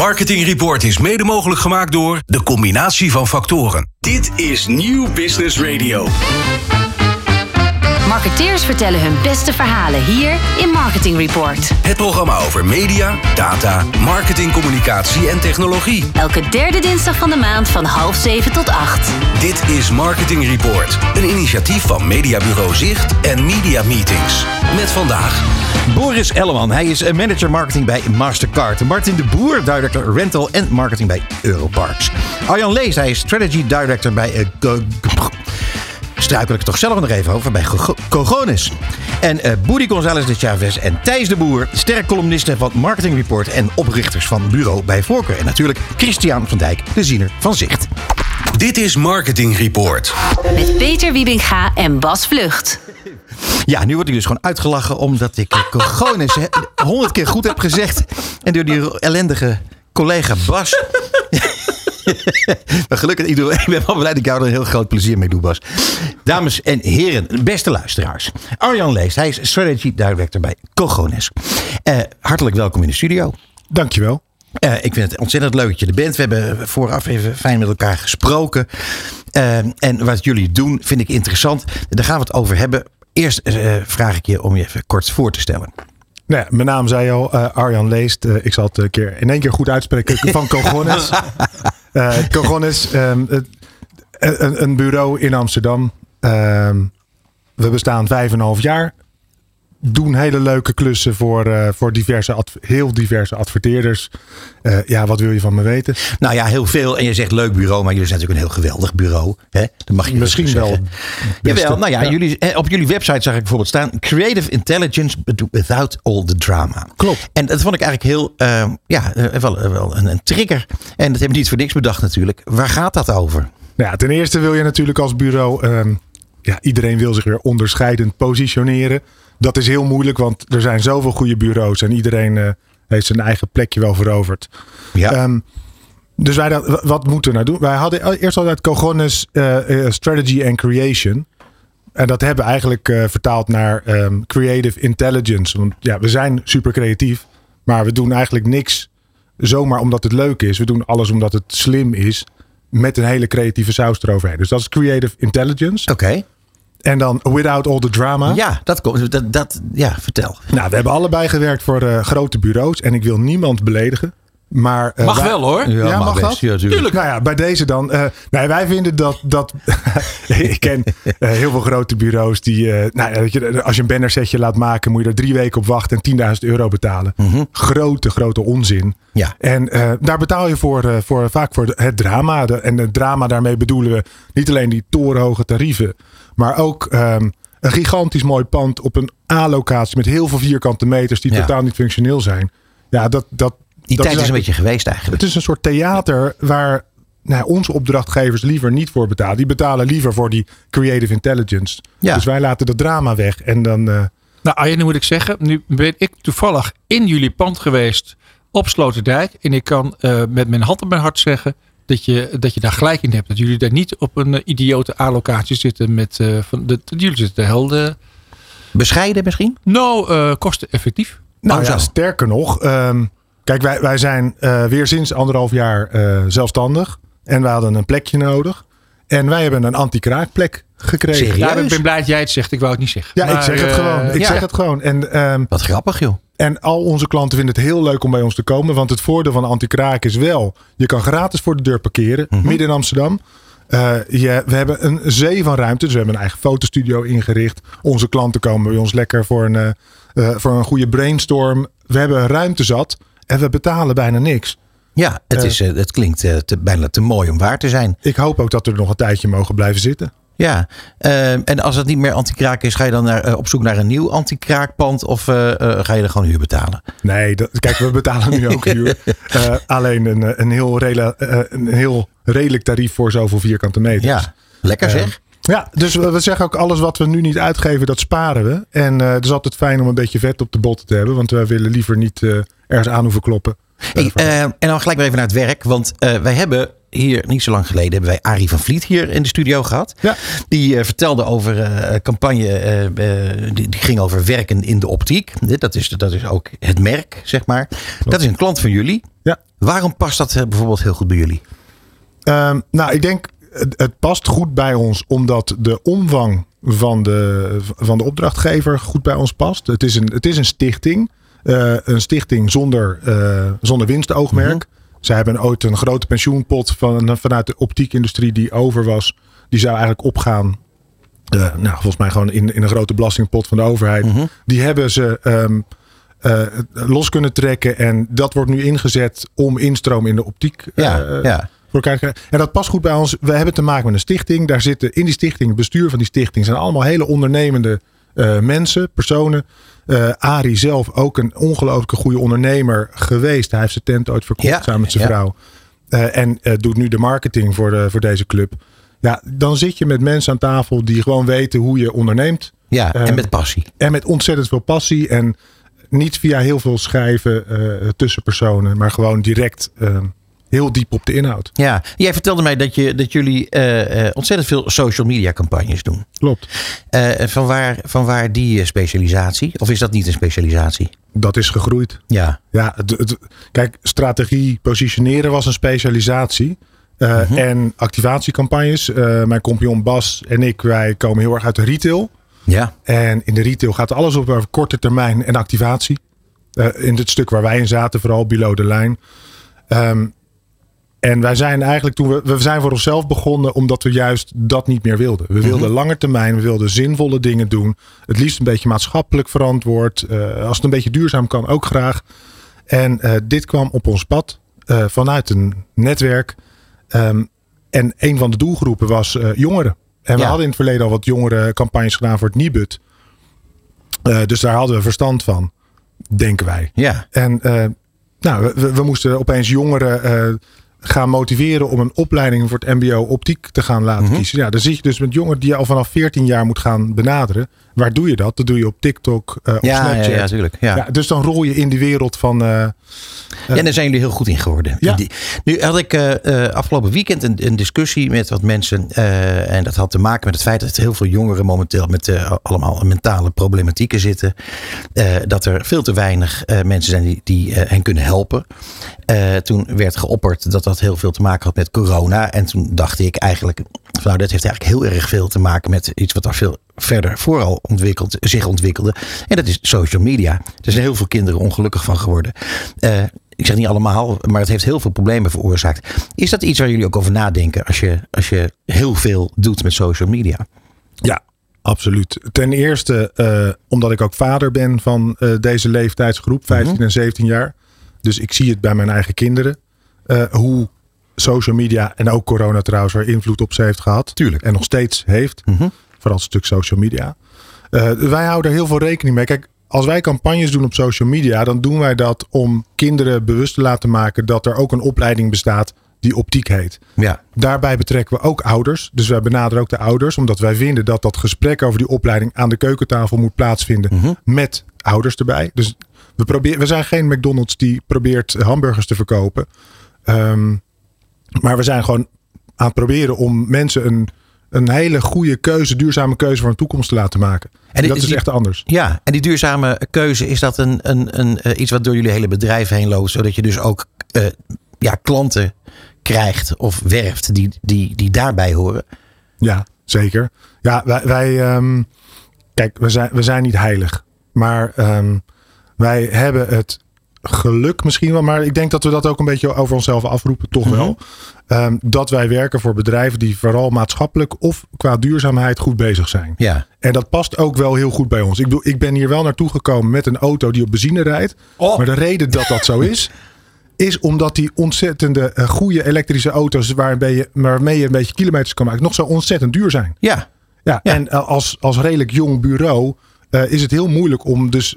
Marketing Report is mede mogelijk gemaakt door de combinatie van factoren. Dit is Nieuw Business Radio. Marketeers vertellen hun beste verhalen hier in Marketing Report. Het programma over media, data, marketing, communicatie en technologie. Elke derde dinsdag van de maand van half zeven tot acht. Dit is Marketing Report, een initiatief van Mediabureau Zicht en Media Meetings. Met vandaag Boris Elleman, hij is manager marketing bij Mastercard. Martin de Boer, director rental en marketing bij Europarks. Arjan Lees, hij is strategy director bij... Uh, struikel ik toch zelf nog even over bij Go- Cogonis. En eh Boedi González de Chavez en Thijs de Boer, stercolumnisten van Marketing Report en oprichters van Bureau bij Voorkeur. En natuurlijk Christian van Dijk, de ziener van Zicht. Dit is Marketing Report. Met Peter Wiebinga en Bas Vlucht. Ja, nu wordt hij dus gewoon uitgelachen omdat ik Cogonis eh, honderd keer goed heb gezegd. En door die ellendige collega Bas. maar gelukkig, ik, doe, ik ben wel blij dat ik jou er een heel groot plezier mee doe, Bas. Dames en heren, beste luisteraars. Arjan Leest, hij is strategy director bij Cogonis. Eh, hartelijk welkom in de studio. Dankjewel. Eh, ik vind het ontzettend leuk dat je er bent. We hebben vooraf even fijn met elkaar gesproken. Eh, en wat jullie doen vind ik interessant. Daar gaan we het over hebben. Eerst vraag ik je om je even kort voor te stellen. Nou ja, mijn naam zei al, Arjan Leest. Ik zal het een keer in één keer goed uitspreken. Van Cogones. Eh Cogones, ehm, een, een bureau in Amsterdam. Ehm, we bestaan vijf en een half jaar. Doen hele leuke klussen voor, eh, voor diverse heel diverse adverteerders. Eh, ja, wat wil je van me weten? Nou ja, heel veel. En je zegt leuk bureau, maar jullie zijn natuurlijk een heel geweldig bureau. Hè? Dat mag je Misschien wel. Jawel, nou ja, Ja. Jullie, eh, op jullie website zag ik bijvoorbeeld staan... Creative intelligence without all the drama. Klopt. En dat vond ik eigenlijk heel, ja, wel, wel een, een trigger. En dat hebben we niet voor niks bedacht natuurlijk. Waar gaat dat over? Nou ja, ten eerste wil je natuurlijk als bureau. ehm, ja, iedereen wil zich weer onderscheidend positioneren. Dat is heel moeilijk, want er zijn zoveel goede bureaus en iedereen eh, heeft zijn eigen plekje wel veroverd. Ja. Ehm, dus wij dat, wat moeten we nou doen? Wij hadden eerst altijd Cogones eh, eh, Strategy and Creation. En dat hebben we eigenlijk eh, vertaald naar ehm, Creative Intelligence. Want ja, we zijn super creatief, maar we doen eigenlijk niks zomaar omdat het leuk is. We doen alles omdat het slim is. Met een hele creatieve saus eroverheen. Dus dat is Creative Intelligence. Oké. En dan Without All the Drama. Ja, dat komt. Dat, dat, ja, vertel. Nou, we hebben allebei gewerkt voor eh, grote bureaus. En ik wil niemand beledigen. Maar, eh, Mag wij- wel hoor. Ja, mag best. dat? Ja, tuurlijk. Nou ja, bij deze dan. eh, nee, wij vinden dat. dat ik ken eh, heel veel grote bureaus die. eh, nou, je, als je een bannersetje laat maken, moet je er drie weken op wachten en 10.000 euro betalen. Grote, grote onzin. Mhm. Ja. En eh, daar betaal je voor, eh, voor vaak voor het drama. De- en het drama, daarmee bedoelen we niet alleen die torenhoge tarieven, maar ook ehm, een gigantisch mooi pand op een A-locatie met heel veel vierkante meters die Ja. totaal niet functioneel zijn. Ja, dat, dat, Die dat tijd is een beetje geweest eigenlijk. het is een soort theater waar nou, onze opdrachtgevers liever niet voor betalen. Die betalen liever voor die creative intelligence. Ja. Dus wij laten dat drama weg. En dan. eh, Nou Arjen, nu moet ik zeggen, nu ben ik toevallig in jullie pand geweest op Sloterdijk. En ik kan eh, met mijn hand op mijn hart zeggen dat je, dat je daar gelijk in hebt. Dat jullie daar niet op een eh, idiote A-locatie zitten met... eh, van de, jullie zitten de, Bescheiden misschien? nou, eh kosteneffectief. nou Oh, ja, zo. sterker nog. ehm, kijk, wij, wij zijn eh, weer sinds anderhalf jaar eh, zelfstandig. En we hadden een plekje nodig. En wij hebben een anti-kraakplek gekregen. Serieus? Ja, ik ben blij dat jij het zegt. Ik wou het niet zeggen. Ja, ik zeg het gewoon. Ik ja. zeg het gewoon. En ehm, Wat grappig joh. En al onze klanten vinden het heel leuk om bij ons te komen. Want het voordeel van anti-kraak is wel... je kan gratis voor de deur parkeren. Midden in Amsterdam. Eh, je, we hebben een zee van ruimte. Dus we hebben een eigen fotostudio ingericht. Onze klanten komen bij ons lekker voor een, eh, eh, voor een goede brainstorm. We hebben ruimte zat. En we betalen bijna niks. Ja, het, is, het klinkt te, bijna te mooi om waar te zijn. Ik hoop ook dat we er nog een tijdje mogen blijven zitten. Ja, eh, en als het niet meer anti-kraak is, ga je dan naar, eh, op zoek naar een nieuw anti-kraakpand of eh, eh, ga je er gewoon huur betalen? Nee, dat, kijk, we betalen nu ook huur. Alleen een, een, heel rela- een heel redelijk tarief voor zoveel vierkante meters. Ja, lekker Eh, zeg. Ja, dus we, we zeggen ook alles wat we nu niet uitgeven, dat sparen we. En het is altijd fijn om een beetje vet op de botten te hebben. Want we willen liever niet ergens aan hoeven kloppen. Hey, eh, en dan gelijk weer even naar het werk, want wij hebben hier niet zo lang geleden hebben wij Arie van Vliet hier in de studio gehad. Ja. Die eh, vertelde over een campagne die, die ging over werken in de optiek. Dat is, dat is ook het merk, zeg maar. Dat is een klant van jullie. Ja. Waarom past dat bijvoorbeeld heel goed bij jullie? Ehm, nou, ik denk het, het past goed bij ons omdat de omvang van de, van de opdrachtgever goed bij ons past. Het is een, het is een stichting. Een stichting zonder, zonder winstoogmerk. Zij hebben ooit een grote pensioenpot van, vanuit de optiekindustrie die over was. Die zou eigenlijk opgaan. eh, nou, volgens mij gewoon in, in een grote belastingpot van de overheid. Die hebben ze ehm, eh, los kunnen trekken. En dat wordt nu ingezet om instroom in de optiek Ja, eh, ja. voor elkaar te krijgen. En dat past goed bij ons. We hebben te maken met een stichting. Daar zitten in die stichting, het bestuur van die stichting, zijn allemaal hele ondernemende eh, mensen, personen. Eh Arie zelf ook een ongelooflijke goede ondernemer geweest. Hij heeft zijn tent ooit verkocht Ja, samen met zijn ja. vrouw. Eh, en doet nu de marketing voor, de, voor deze club. Ja, dan zit je met mensen aan tafel die gewoon weten hoe je onderneemt. Ja, en met passie. En met ontzettend veel passie. En niet via heel veel schrijven tussen personen. Maar gewoon direct heel diep op de inhoud. Ja, jij vertelde mij dat, je, dat jullie eh, eh, ontzettend veel social media campagnes doen. Klopt. Eh, van, waar, van waar die specialisatie? Of is dat niet een specialisatie? Dat is gegroeid. Ja, Ja, het, het- kijk, strategie positioneren was een specialisatie. Eh, En activatiecampagnes. Mijn compagnon Bas en ik, wij komen heel erg uit de retail. ja, En in de retail gaat alles op over korte termijn en activatie. In het stuk waar wij in zaten, vooral below the line. Ehm, en wij zijn eigenlijk toen we, we zijn voor onszelf begonnen omdat we juist dat niet meer wilden. We wilden lange termijn, we wilden zinvolle dingen doen. Het liefst een beetje maatschappelijk verantwoord. Eh, als het een beetje duurzaam kan, ook graag. En eh, dit kwam op ons pad eh, vanuit een netwerk. Ehm, en een van de doelgroepen was jongeren. En we Ja. hadden in het verleden al wat jongere campagnes gedaan voor het Nibud. Dus daar hadden we verstand van, denken wij. ja. En nou, we, we moesten opeens jongeren gaan motiveren om een opleiding voor het MBO optiek te gaan laten kiezen. Ja, dan zit je dus met jongeren die je al vanaf 14 jaar moet gaan benaderen. Waar doe je dat? Dat doe je op TikTok, eh, op Ja, ja, Snapchat. ja, natuurlijk. Ja. Ja, dus dan rol je in die wereld van. eh, Ja, en daar zijn jullie heel goed in geworden. Ja. Die- Nu had ik eh, eh, afgelopen weekend een, een discussie met wat mensen. eh, en dat had te maken met het feit dat heel veel jongeren momenteel met eh, allemaal mentale problematieken zitten. Eh, dat er veel te weinig eh, mensen zijn die, die eh, hen kunnen helpen. Eh, toen werd geopperd dat dat heel veel te maken had met corona. En toen dacht ik eigenlijk, nou dat heeft eigenlijk heel erg veel te maken met iets wat er veel verder vooral ontwikkeld, zich ontwikkelde. En dat is social media. Er zijn heel veel kinderen ongelukkig van geworden. Eh, ik zeg niet allemaal, maar het heeft heel veel problemen veroorzaakt. Is dat iets waar jullie ook over nadenken als je, als je heel veel doet met social media? Ja, absoluut. Ten eerste eh, omdat ik ook vader ben van eh, deze leeftijdsgroep, 15 en 17 jaar. Dus ik zie het bij mijn eigen kinderen. hoe social media en ook corona trouwens er invloed op ze heeft gehad. Tuurlijk. En nog steeds heeft. Vooral het stuk social media. Eh, wij houden er heel veel rekening mee. Kijk, als wij campagnes doen op social media, dan doen wij dat om kinderen bewust te laten maken dat er ook een opleiding bestaat die optiek heet. Ja, Daarbij betrekken we ook ouders. Dus wij benaderen ook de ouders. Omdat wij vinden dat dat gesprek over die opleiding aan de keukentafel moet plaatsvinden. Met ouders erbij. Dus we, proberen, we zijn geen McDonald's die probeert hamburgers te verkopen. Ehm, maar we zijn gewoon aan het proberen om mensen een, een hele goede keuze, duurzame keuze voor een toekomst te laten maken. En, dat is echt anders. ja. en die duurzame keuze, is dat een, een, een, eh, iets wat door jullie hele bedrijf heen loopt? Zodat je dus ook eh, ja, klanten krijgt of werft die, die, die daarbij horen? Ja, zeker. Ja, wij, wij ehm, kijk, we zijn, we zijn niet heilig. Maar ehm, wij hebben het geluk misschien wel. Maar ik denk dat we dat ook een beetje over onszelf afroepen, toch wel. Ehm, dat wij werken voor bedrijven die vooral maatschappelijk of qua duurzaamheid goed bezig zijn. Ja, En dat past ook wel heel goed bij ons. Ik bedoel, ik ben hier wel naartoe gekomen met een auto die op benzine rijdt. Oh. Maar de reden dat dat zo is, is omdat die ontzettende eh, goede elektrische auto's waarmee je, waarmee je een beetje kilometers kan maken, nog zo ontzettend duur zijn. ja, Ja, Ja. en eh, als, als redelijk jong bureau eh, is het heel moeilijk om dus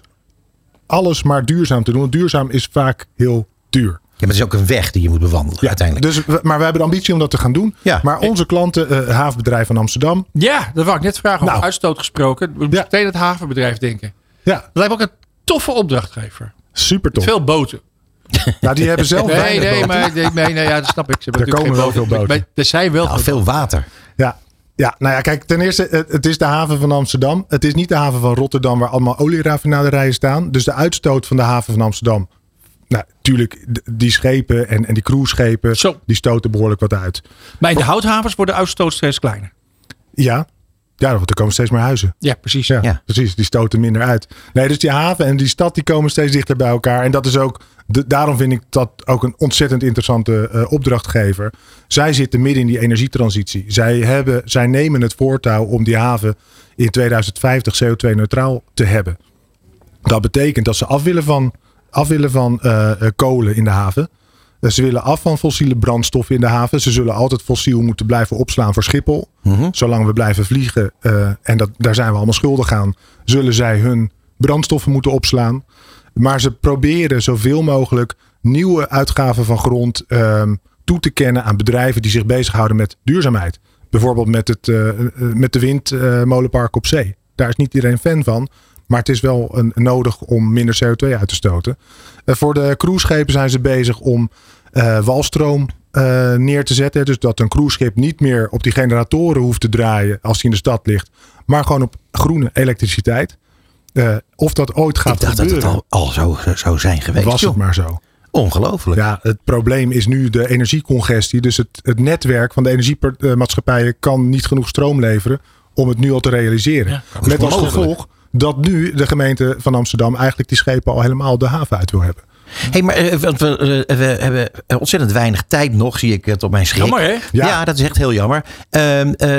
alles maar duurzaam te doen. Want duurzaam is vaak heel duur. Ja, maar het is ook een weg die je moet bewandelen uiteindelijk. Dus, maar we hebben de ambitie om dat te gaan doen. Ja. Maar onze klanten, eh havenbedrijf van Amsterdam. Ja, dat wou ik net vragen. Over Nou. uitstoot gesproken. We moeten Ja. meteen het havenbedrijf denken. Ja, Dat lijkt me ook een toffe opdrachtgever. super tof. Veel boten. Nou, die hebben zelf Nee, weinig nee, boten. maar nee, nee, nee, ja, dat snap ik. Ze hebben Er komen wel veel boten. Maar Er zijn wel Nou, veel veel water. Ja. Ja, nou ja, kijk, ten eerste, het, het is de haven van Amsterdam. Het is niet de haven van Rotterdam waar allemaal olieraffinaderijen staan. Dus de uitstoot van de haven van Amsterdam. Nou, tuurlijk, die schepen en, en die cruiseschepen, Zo. die stoten behoorlijk wat uit. Maar in de houthavens wordt de uitstoot steeds kleiner. Ja, ja want er komen steeds meer huizen. Ja, precies. Ja, Ja. precies. Die stoten minder uit. Nee, dus die haven en die stad die komen steeds dichter bij elkaar. En dat is ook, de, daarom vind ik dat ook een ontzettend interessante eh, opdrachtgever. Zij zitten midden in die energietransitie. Zij, hebben, zij nemen het voortouw om die haven in 2050 CO2-neutraal te hebben. Dat betekent dat ze af willen van, af willen van eh, eh, kolen in de haven. Ze willen af van fossiele brandstoffen in de haven. Ze zullen altijd fossiel moeten blijven opslaan voor Schiphol. Zolang we blijven vliegen, en dat, daar zijn we allemaal schuldig aan, zullen zij hun brandstoffen moeten opslaan. Maar ze proberen zoveel mogelijk nieuwe uitgaven van grond ehm, toe te kennen aan bedrijven die zich bezighouden met duurzaamheid. Bijvoorbeeld met, het, eh, eh, met de windmolenpark op zee. Daar is niet iedereen fan van. Maar het is wel een, nodig om minder CO2 uit te stoten. Eh, voor de cruiseschepen zijn ze bezig om eh, walstroom eh, neer te zetten. Dus dat een cruiseschip niet meer op die generatoren hoeft te draaien als hij in de stad ligt. Maar gewoon op groene elektriciteit. Eh, of dat ooit gaat Ik dacht dat gebeuren, het al, al zo zou zijn geweest. was het maar zo. Ongelooflijk. Ja, het probleem is nu de energiecongestie. Dus het, het netwerk van de energiemaatschappijen kan niet genoeg stroom leveren om het nu al te realiseren. Ja, Met als gevolg dat nu de gemeente van Amsterdam eigenlijk die schepen al helemaal de haven uit wil hebben. Hey, maar eh, want we, eh, we hebben ontzettend weinig tijd nog, zie ik het op mijn schrik. Jammer, hè? Ja. Ja. dat is echt heel jammer. Ehm, eh,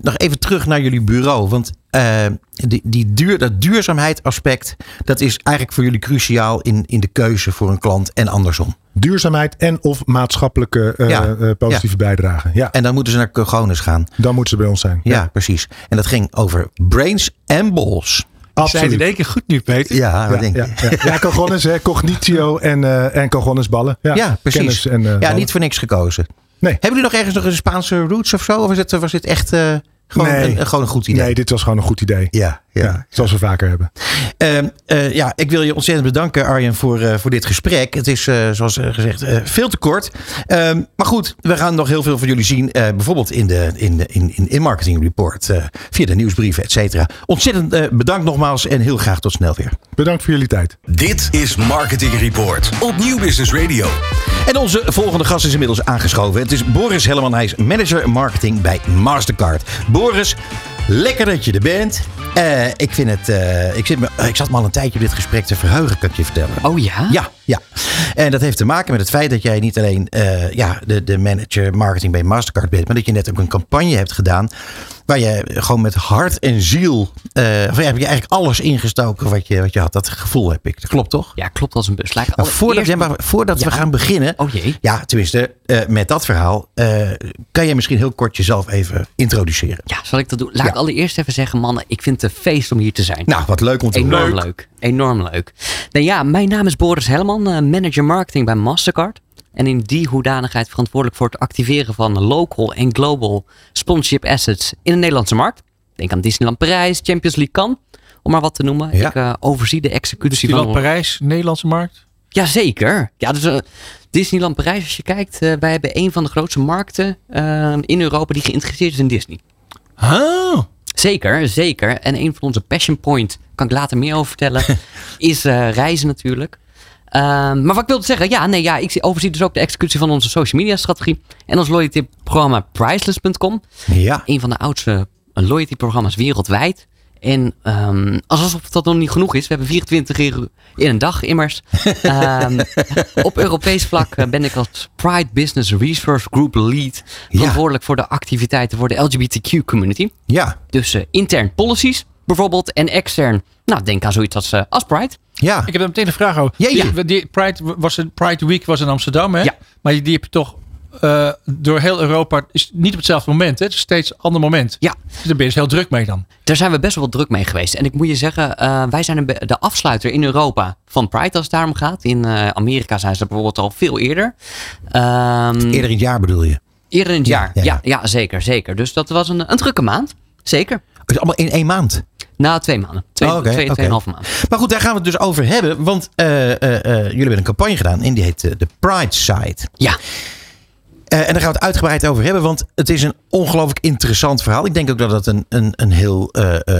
nog even terug naar jullie bureau. Want eh, die, die duur, dat duurzaamheidsaspect, dat is eigenlijk voor jullie cruciaal in, in de keuze voor een klant en andersom. Duurzaamheid en of maatschappelijke eh, Ja. eh, positieve bijdrage. Ja, En dan moeten ze naar Cogones gaan. dan moeten ze bij ons zijn. Ja, precies. En dat ging over brains en balls. Zijn het absoluut. in één keer goed nu, Peter? Ja, wat Ja, denk ja, je? ja. ja cogones, hè, cognitio en, eh en cogones ballen. Ja, Ja, precies. En, eh, ja, niet voor niks gekozen. Nee. Hebben jullie nog ergens nog een Spaanse roots of zo? Of is het, was dit echt eh, gewoon, Nee. een, gewoon een goed idee? Nee, dit was gewoon een goed idee. Ja, ja. Ja, zoals we vaker hebben. Ehm, eh, ja, ik wil je ontzettend bedanken, Arjen, voor, eh, voor dit gesprek. Het is, eh, zoals gezegd, eh, veel te kort. Ehm, maar goed, we gaan nog heel veel van jullie zien. eh, bijvoorbeeld in de in, de- in, in, in Marketing Report, eh, via de nieuwsbrieven, et cetera. Ontzettend eh, bedankt nogmaals en heel graag tot snel weer. Bedankt voor jullie tijd. Dit is Marketing Report op Nieuw Business Radio. En onze volgende gast is inmiddels aangeschoven. Het is Boris Helleman. Hij is manager marketing bij Mastercard. Boris, lekker dat je er bent. Eh, ik, vind het, eh, ik, zit me, ik zat me al een tijdje op dit gesprek te verheugen, kan ik je vertellen. Oh ja? Ja, ja. En dat heeft te maken met het feit dat jij niet alleen eh, ja, de, de manager marketing bij Mastercard bent, maar dat je net ook een campagne hebt gedaan. Waar je gewoon met hart en ziel. eh of heb je eigenlijk alles ingestoken wat je, wat je had. Dat gevoel heb ik. Dat klopt toch? Ja, klopt als een bus. Laat ik Nou, voordat ja, maar voordat we gaan beginnen. Oh jee. Ja, tenminste, eh, met dat verhaal. kan jij misschien heel kort jezelf even introduceren? Ja, zal ik dat doen? Laat Ja. ik allereerst even zeggen, mannen, ik vind het een feest om hier te zijn. Nou, wat leuk om te horen. Enorm leuk. Enorm leuk. Nou ja, mijn naam is Boris Helman, eh, manager marketing bij Mastercard. En in die hoedanigheid verantwoordelijk voor het activeren van local en global sponsorship assets in de Nederlandse markt. Denk aan Disneyland Parijs, Champions League Cannes, om maar wat te noemen. Ja. Ik eh, overzie de executie Disneyland van... Parijs, Nederlandse markt. Jazeker. Ja, dus, eh, Disneyland Parijs, als je kijkt, wij hebben een van de grootste markten eh, in Europa die geïnteresseerd is in Disney. Oh. Zeker, zeker. En een van onze passion point, kan ik later meer over vertellen, is eh, reizen natuurlijk. Ehm, maar wat ik wilde zeggen, ja, nee, ja, ik zie- overzie dus ook de executie van onze social media strategie en ons loyalty programma Priceless.com. Ja. Een van de oudste eh, loyalty programma's wereldwijd. En ehm, alsof dat nog niet genoeg is, we hebben 24 uur in een dag immers. Ehm, op Europees vlak eh, ben ik als Pride Business Resource Group Lead verantwoordelijk voor de activiteiten voor de LGBTQ community. Ja. Dus intern policies bijvoorbeeld en extern, nou denk aan zoiets als, eh, als Pride. Ja. Ik heb er meteen een vraag over. Jeetje. Die, die Pride, was Pride Week was in Amsterdam, hè? Ja. Maar die, die heb je toch eh, door heel Europa, is niet op hetzelfde moment, hè? Het is steeds een ander moment. Ja. Dus daar ben je dus heel druk mee dan. Daar zijn we best wel druk mee geweest. En ik moet je zeggen, eh, wij zijn de afsluiter in Europa van Pride als het daarom gaat. In eh, Amerika zijn ze bijvoorbeeld al veel eerder. Ehm, Eerder in het jaar bedoel je? eerder in het Ja, jaar. ja, Ja, ja. ja, zeker, zeker. Dus dat was een, een drukke maand. Zeker. Het is allemaal in één maand. Na twee maanden. Twee, Oh, twee, tweeënhalve maanden. Maar goed, daar gaan we het dus over hebben. Want eh, eh, eh, jullie hebben een campagne gedaan en die heet de Pride Site. Ja, en daar gaan we het uitgebreid over hebben, want het is een ongelooflijk interessant verhaal. Ik denk ook dat het een, een, een heel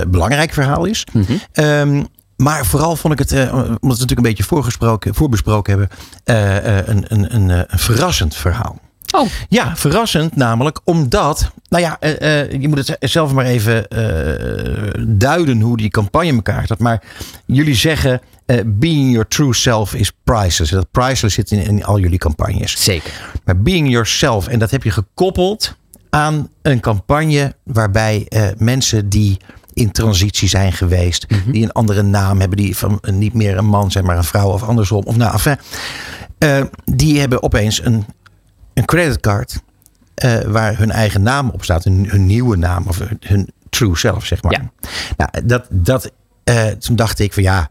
belangrijk verhaal is. Mhm. Ehm, maar vooral vond ik het, omdat we het natuurlijk een beetje voorgesproken, voorbesproken hebben, een, een, een, een verrassend verhaal. Oh. Ja, verrassend namelijk omdat, nou ja, eh, eh, je moet het zelf maar even eh, duiden hoe die campagne elkaar zat. Maar jullie zeggen, being your true self is priceless. Dat priceless zit in, in al jullie campagnes. zeker. Maar being yourself, en dat heb je gekoppeld aan een campagne waarbij mensen die in transitie zijn geweest, die een andere naam hebben, die van niet meer een man zijn, maar een vrouw of andersom, of nou, enfin, eh, die hebben opeens een, een creditcard eh, waar hun eigen naam op staat, hun, hun nieuwe naam of hun, true self, zeg maar. Ja. Nou, dat, dat, eh, toen dacht ik van ja,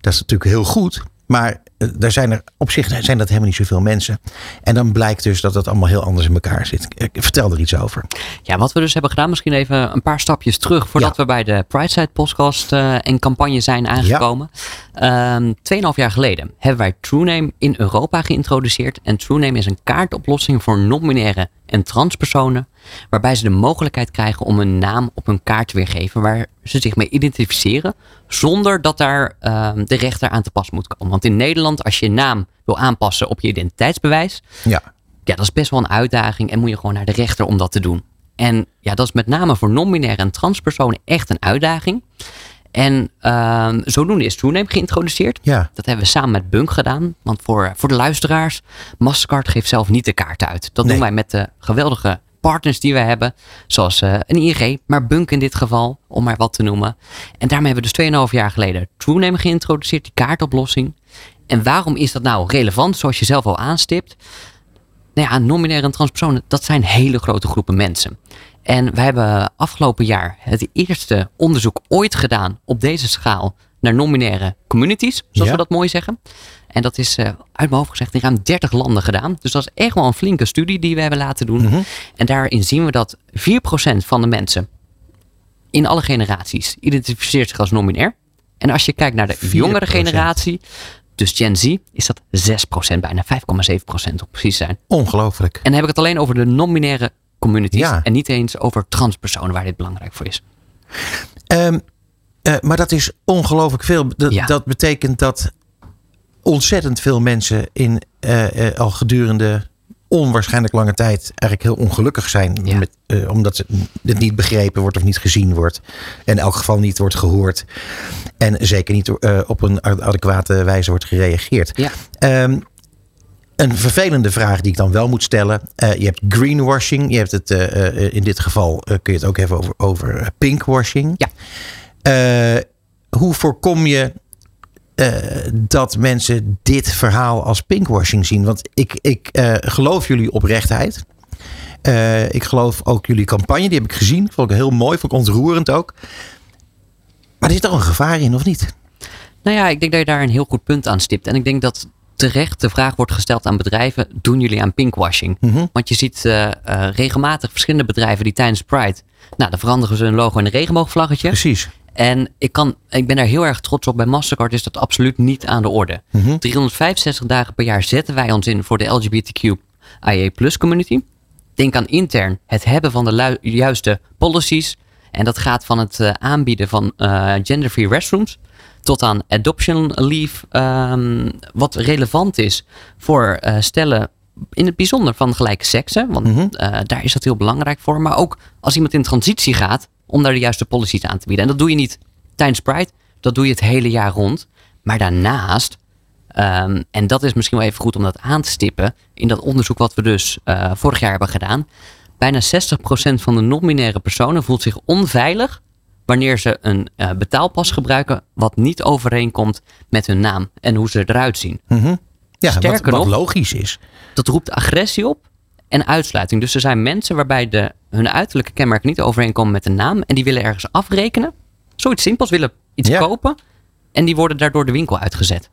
dat is natuurlijk heel goed. Maar daar zijn er op zich zijn dat helemaal niet zoveel mensen. En dan blijkt dus dat het allemaal heel anders in elkaar zit. Ik vertel er iets over. Ja, wat we dus hebben gedaan, misschien even een paar stapjes terug voordat Ja. we bij de Prideside podcast eh, en campagne zijn aangekomen. Ehm, Tweeënhalf jaar geleden hebben wij TrueName in Europa geïntroduceerd. En TrueName is een kaartoplossing voor non-binaire en transpersonen. Waarbij ze de mogelijkheid krijgen om een naam op hun kaart te weergeven waar ze zich mee identificeren. Zonder dat daar ehm, de rechter aan te pas moet komen. Want in Nederland, als je naam wil aanpassen op je identiteitsbewijs, Ja. ja, dat is best wel een uitdaging en moet je gewoon naar de rechter om dat te doen. En ja, dat is met name voor non-binaire en transpersonen echt een uitdaging. En ehm zodoende is TrueName geïntroduceerd. Ja. Dat hebben we samen met Bunk gedaan. Want voor, voor de luisteraars, Mastercard geeft zelf niet de kaart uit. Dat Nee. doen wij met de geweldige partners die we hebben. Zoals eh, een ING, maar Bunk in dit geval, om maar wat te noemen. En daarmee hebben we dus 2,5 jaar geleden TrueName geïntroduceerd, die kaartoplossing. En waarom is dat nou relevant, zoals je zelf al aanstipt? Nou ja, non-binaire en transpersonen, dat zijn hele grote groepen mensen. En we hebben afgelopen jaar het eerste onderzoek ooit gedaan op deze schaal naar non-binaire communities, zoals Ja. we dat mooi zeggen. En dat is eh, uit mijn hoofd gezegd in ruim 30 landen gedaan. Dus dat is echt wel een flinke studie die we hebben laten doen. En daarin zien we dat 4% van de mensen in alle generaties identificeert zich als non-binair. En als je kijkt naar de 4%. jongere generatie, dus Gen Z, is dat 6%, bijna 5,7% om precies te zijn. Ongelooflijk. En dan heb ik het alleen over de non-binaire communities. Ja. En niet eens over transpersonen waar dit belangrijk voor is. Ehm, eh, maar dat is ongelooflijk veel. Dat, Ja. dat betekent dat ontzettend veel mensen in eh, eh, al gedurende onwaarschijnlijk lange tijd eigenlijk heel ongelukkig zijn. Ja. Met, eh, omdat het niet begrepen wordt of niet gezien wordt. En in elk geval niet wordt gehoord. En zeker niet eh, op een ad- adequate wijze wordt gereageerd. Ja. Ehm, een vervelende vraag die ik dan wel moet stellen. Eh, je hebt greenwashing. Je hebt het in dit geval kun je het ook even over, over pinkwashing. Ja. Hoe voorkom je eh, dat mensen dit verhaal als pinkwashing zien? Want ik, ik eh, geloof jullie oprechtheid. Eh, ik geloof ook jullie campagne. Die heb ik gezien. Vond ik heel mooi. Vond ik ontroerend ook. Maar er zit toch een gevaar in, of niet? Nou ja, ik denk dat je daar een heel goed punt aan stipt. En ik denk dat terecht de vraag wordt gesteld aan bedrijven: doen jullie aan pinkwashing? Mhm. Want je ziet regelmatig verschillende bedrijven die tijdens Pride. Nou, dan veranderen ze hun logo in een regenboogvlaggetje. Precies. En ik, kan, ik ben daar heel erg trots op. Bij Mastercard is dat absoluut niet aan de orde. Mhm. 365 dagen per jaar zetten wij ons in voor de LGBTQIA community. Denk aan intern het hebben van de juiste policies. En dat gaat van het eh, aanbieden van eh, gender-free restrooms tot aan adoption leave. ehm, wat relevant is voor eh, stellen in het bijzonder van gelijke seksen. Want Mhm. daar is dat heel belangrijk voor. Maar ook als iemand in transitie gaat, om daar de juiste policies aan te bieden. En dat doe je niet tijdens Pride, dat doe je het hele jaar rond. Maar daarnaast, ehm, en dat is misschien wel even goed om dat aan te stippen, in dat onderzoek wat we dus eh, vorig jaar hebben gedaan, bijna 60% van de non-binaire personen voelt zich onveilig wanneer ze een eh, betaalpas gebruiken wat niet overeenkomt met hun naam en hoe ze eruit zien. Mhm. Ja, wat, Sterker wat nog- logisch is. Dat roept agressie op en uitsluiting. Dus er zijn mensen waarbij de, hun uiterlijke kenmerken niet overeenkomen met de naam en die willen ergens afrekenen. Zoiets simpels, willen iets Ja. kopen en die worden daardoor de winkel uitgezet.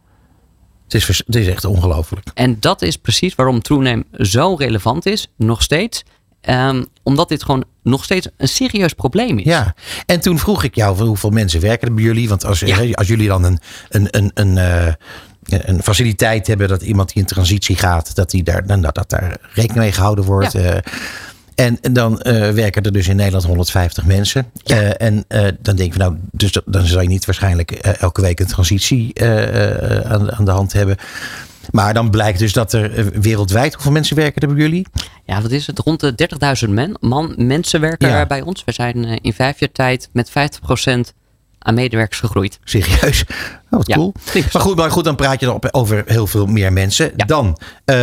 Het is, het is echt ongelooflijk. En dat is precies waarom TrueName zo relevant is, nog steeds. Ehm, omdat dit gewoon nog steeds een serieus probleem is. Ja, en toen vroeg ik jou hoeveel mensen werken er bij jullie? Want als, Ja. hè, als jullie dan een, een, een, een, eh, een faciliteit hebben dat iemand die in transitie gaat, dat, die daar, dan, dat, dat daar rekening mee gehouden wordt. Ja. eh. en en dan eh, werken er dus in Nederland 150 mensen. Eh, en dan denk je van nou, dus dat- dan zou je niet waarschijnlijk elke week een transitie aan, aan de hand hebben. Maar dan blijkt dus dat er wereldwijd, hoeveel mensen werken er bij jullie? Ja, wat is het? Rond de 30.000 men, man, mensen werken Ja. er bij ons. We zijn in vijf jaar tijd met 50% aan medewerkers gegroeid. Serieus? Oh, wat Ja, cool. Maar goed, maar goed, dan praat je dan over heel veel meer mensen. Ja. Dan eh,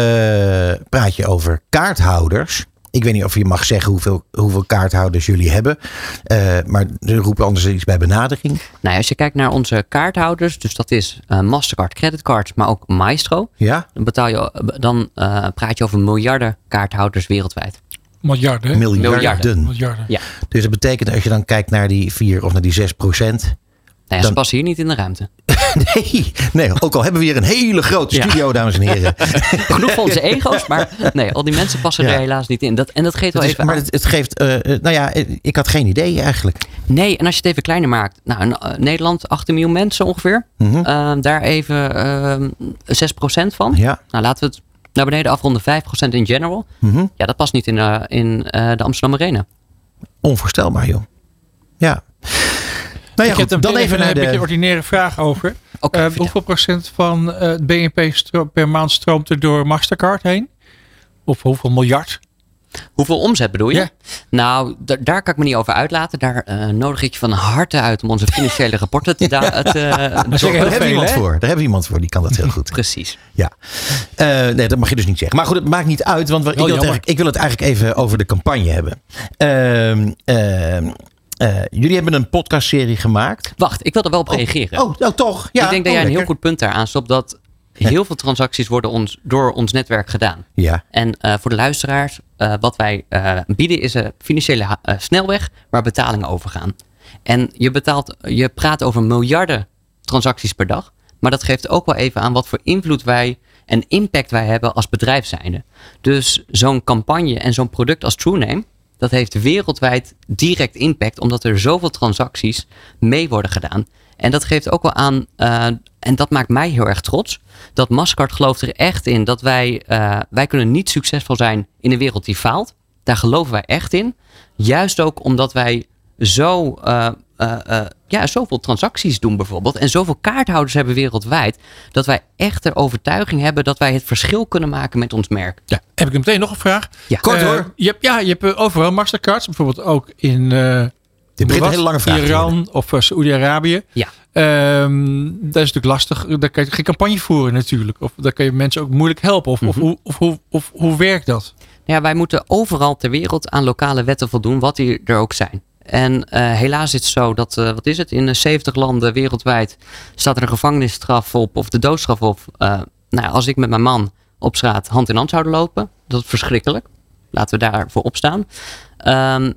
praat je over kaarthouders. Ik weet niet of je mag zeggen hoeveel, hoeveel kaarthouders jullie hebben. Eh, maar er roepen anders iets bij benadering. Nou, als je kijkt naar onze kaarthouders, dus dat is eh, Mastercard creditcards, maar ook Maestro. Ja? Dan, betaal je, dan praat je over miljarden kaarthouders wereldwijd. Miljarden. Miljarden. Miljarden. Miljarden. Ja. Dus dat betekent als je dan kijkt naar die 4 of naar die 6 procent. Nou ja, ze Dan- passen hier niet in de ruimte. Nee, nee, ook al hebben we hier een hele grote Ja. studio, dames en heren. Genoeg voor onze ego's, maar nee, al die mensen passen Ja. er helaas niet in. Dat, en dat geeft wel is- even maar aan. het, het geeft, eh, eh, nou ja, ik had geen idee eigenlijk. Nee, en als je het even kleiner maakt. Nou, in, eh, Nederland 18 miljoen mensen ongeveer. Mhm. Eh, daar even ehm 6% van. Ja. Nou, laten we het naar beneden afronden. 5% in general. Mhm. Ja, dat past niet in, eh, in eh, de Amsterdam Arena. Onvoorstelbaar, joh. Ja. Nou ja, ik heb goed, er dan even naar een beetje de... ordinaire vraag over. Eh, hoeveel procent van eh, het BNP per maand stroomt er door Mastercard heen? Of hoeveel miljard? Hoeveel omzet bedoel je? Ja. Nou, da- daar kan ik me niet over uitlaten. Daar eh, nodig ik je van harte uit om onze financiële rapporten te... da- te zeggen Daar hebben we iemand hè? voor. Daar hebben we iemand voor, die kan dat heel goed. Precies. Ja. Eh, nee, dat mag je dus niet zeggen. Maar goed, het maakt niet uit, want we- ik wil, het ik wil het eigenlijk even over de campagne hebben. Ehm, ehm, eh, jullie hebben een podcastserie gemaakt. Wacht, ik wil er wel op reageren. Oh, oh, toch? Ja, ik denk dat oh, jij een heel goed punt daar aanstopt. Dat heel veel transacties worden ons, door ons netwerk gedaan. Ja, En eh, voor de luisteraars, eh, wat wij eh, bieden is een financiële snelweg waar betalingen overgaan. En je, betaalt, je praat over miljarden transacties per dag. Maar dat geeft ook wel even aan wat voor invloed wij en impact wij hebben als bedrijf zijnde. Dus zo'n campagne en zo'n product als TrueName, dat heeft wereldwijd direct impact, omdat er zoveel transacties mee worden gedaan. En dat geeft ook wel aan, eh, en dat maakt mij heel erg trots, dat Mastercard gelooft er echt in dat wij, eh, wij kunnen niet succesvol zijn in een wereld die faalt. Daar geloven wij echt in. Juist ook omdat wij zo, eh, eh, eh, ja, zoveel transacties doen bijvoorbeeld. En zoveel kaarthouders hebben wereldwijd. Dat wij echt de overtuiging hebben dat wij het verschil kunnen maken met ons merk. Ja, heb ik meteen nog een vraag. Ja. Kort Eh, hoor. Je hebt, ja, je hebt overal Mastercards. Bijvoorbeeld ook in eh, Dit begint een hele lange vraag Iran of uh, Saoedi-Arabië. Ja. Ehm, dat is natuurlijk lastig. Daar kan je geen campagne voeren natuurlijk. Of daar kan je mensen ook moeilijk helpen. Of, Mhm. of, hoe, of, hoe, of hoe werkt dat? Ja, wij moeten overal ter wereld aan lokale wetten voldoen, wat die er ook zijn. En eh, helaas is het zo dat, eh, wat is het, in eh, 70 landen wereldwijd staat er een gevangenisstraf op of de doodstraf op. Eh, nou, als ik met mijn man op straat hand in hand zouden lopen, dat is verschrikkelijk. Laten we daarvoor opstaan. Ehm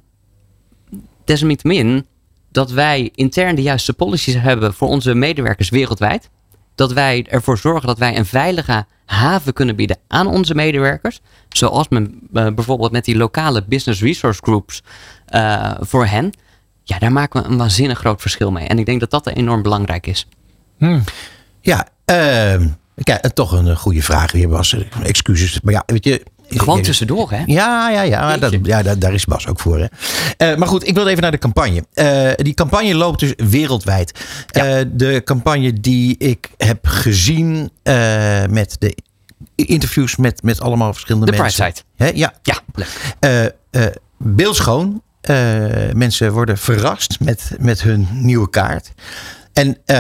desalniettemin dat wij intern de juiste policies hebben voor onze medewerkers wereldwijd. Dat wij ervoor zorgen dat wij een veilige haven kunnen bieden aan onze medewerkers. Zoals men, eh, bijvoorbeeld met die lokale business resource groups eh, voor hen. Ja, daar maken we een waanzinnig groot verschil mee. En ik denk dat dat enorm belangrijk is. Hm. Ja, ehm, kijk, toch een eh, goede vraag weer, Bas. Eh, Excuses. Maar ja, weet je... Gewoon tussendoor, hè? Ja, ja, ja, dat, ja daar, daar is Bas ook voor. Hè. Eh, maar goed, ik wil even naar de campagne. Eh, die campagne loopt dus wereldwijd. Eh, de campagne die ik heb gezien eh, met de interviews met, met allemaal verschillende De mensen. Pride Hè, ja, Ja, leuk. eh, eh, beeldschoon. Eh, mensen worden verrast met, met hun nieuwe kaart. En eh,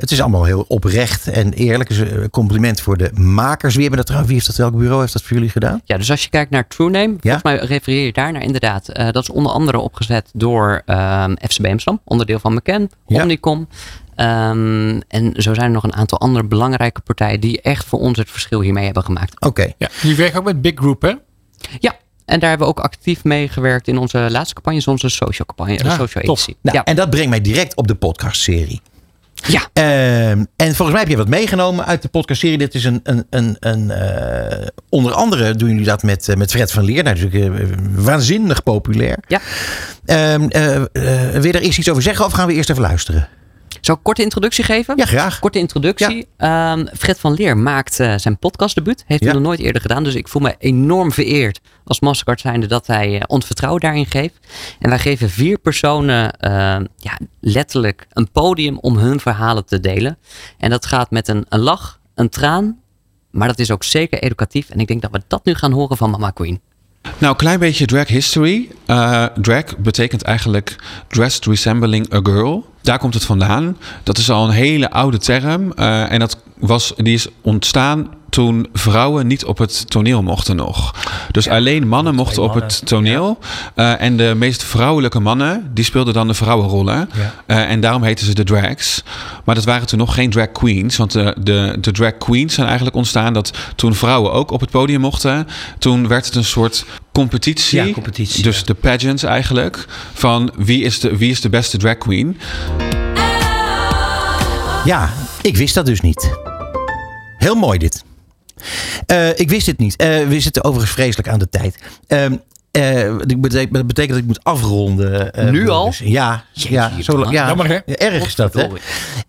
het is allemaal heel oprecht en eerlijk. Dus een compliment voor de makers. Wie, hebben dat, trouwens- wie heeft dat, welk bureau heeft dat voor jullie gedaan? Ja, dus als je kijkt naar TrueName, volgens mij refereer je daar naar inderdaad. Eh, dat is onder andere opgezet door ehm FCB Amsterdam, onderdeel van McCann, Ja. Omnicom. Ehm, en zo zijn er nog een aantal andere belangrijke partijen die echt voor ons het verschil hiermee hebben gemaakt. Oké. Ja, die werken ook met Big Group, hè? Ja, en daar hebben we ook actief mee gewerkt in onze laatste campagne, onze social campagne, de Ja, social tof. agency. Nou, ja, En dat brengt mij direct op de podcastserie. Ja. Ehm, en volgens mij heb je wat meegenomen uit de podcastserie. Dit is een, een, een, een eh, onder andere doen jullie dat met, eh, met Fred van Leer. Nou, natuurlijk eh, waanzinnig populair. Ja. Ehm, eh, eh, wil je er eerst iets over zeggen of gaan we eerst even luisteren? Zou ik korte introductie geven? Ja, graag. Korte introductie. Ehm, Fred van Leer maakt eh, zijn podcastdebuut. Heeft hij Ja. nog nooit eerder gedaan. Dus ik voel me enorm vereerd als Mastercard zijnde dat hij eh, ons vertrouwen daarin geeft. En wij geven vier personen ehm, ja, letterlijk een podium om hun verhalen te delen. En dat gaat met een, een lach, een traan. Maar dat is ook zeker educatief. En ik denk dat we dat nu gaan horen van Mama Queen. Nou, een klein beetje drag history. Eh, drag betekent eigenlijk dressed resembling a girl. Daar komt het vandaan. Dat is al een hele oude term. eh, en dat was, die is ontstaan toen vrouwen niet op het toneel mochten nog. Dus alleen mannen mochten op het toneel. Eh, en de meest vrouwelijke mannen, die speelden dan de vrouwenrollen. Eh, en daarom heten ze de drags. Maar dat waren toen nog geen drag queens. Want de, de, de drag queens zijn eigenlijk ontstaan dat toen vrouwen ook op het podium mochten. Toen werd het een soort competitie. Ja, competitie, Dus de pageants eigenlijk. Van wie is de, wie is de beste drag queen. Ja, ik wist dat dus niet. Heel mooi dit. Eh, ik wist dit niet. Eh, we zitten overigens vreselijk aan de tijd. Ehm, eh, dat betekent, dat betekent dat ik moet afronden. Nu al? dus- Ja, ja, zo, lang- ja. Jammer, hè? Ja, erg is dat, hè?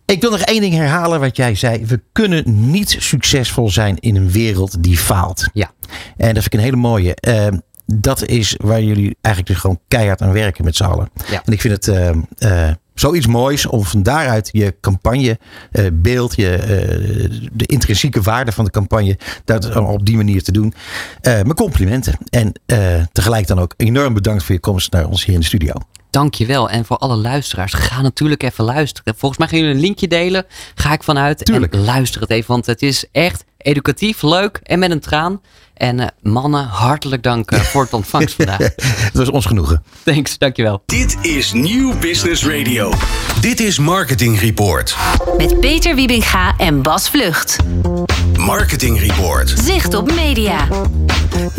Ik wil nog één ding herhalen wat jij zei. We kunnen niet succesvol zijn in een wereld die faalt. Ja. En dat vind ik een hele mooie. Ehm, dat is waar jullie eigenlijk dus gewoon keihard aan werken met z'n allen. Ja. En ik vind het ehm, eh, zoiets moois om van daaruit je campagne, eh, beeld, je, eh, de intrinsieke waarde van de campagne, dat op die manier te doen. Eh, mijn complimenten. En eh, tegelijk dan ook enorm bedankt voor je komst naar ons hier in de studio. Dankjewel. En voor alle luisteraars, ga natuurlijk even luisteren. Volgens mij gaan jullie een linkje delen. Ga ik vanuit. Tuurlijk. En luister het even, want het is echt educatief, leuk en met een traan. En eh, mannen, hartelijk dank eh, voor het ontvangst vandaag. Het was ons genoegen. Thanks, dankjewel. Dit is Nieuw Business Radio. Dit is Marketing Report. Met Peter Wiebinga en Bas Vlucht. Marketing Report. Zicht op media.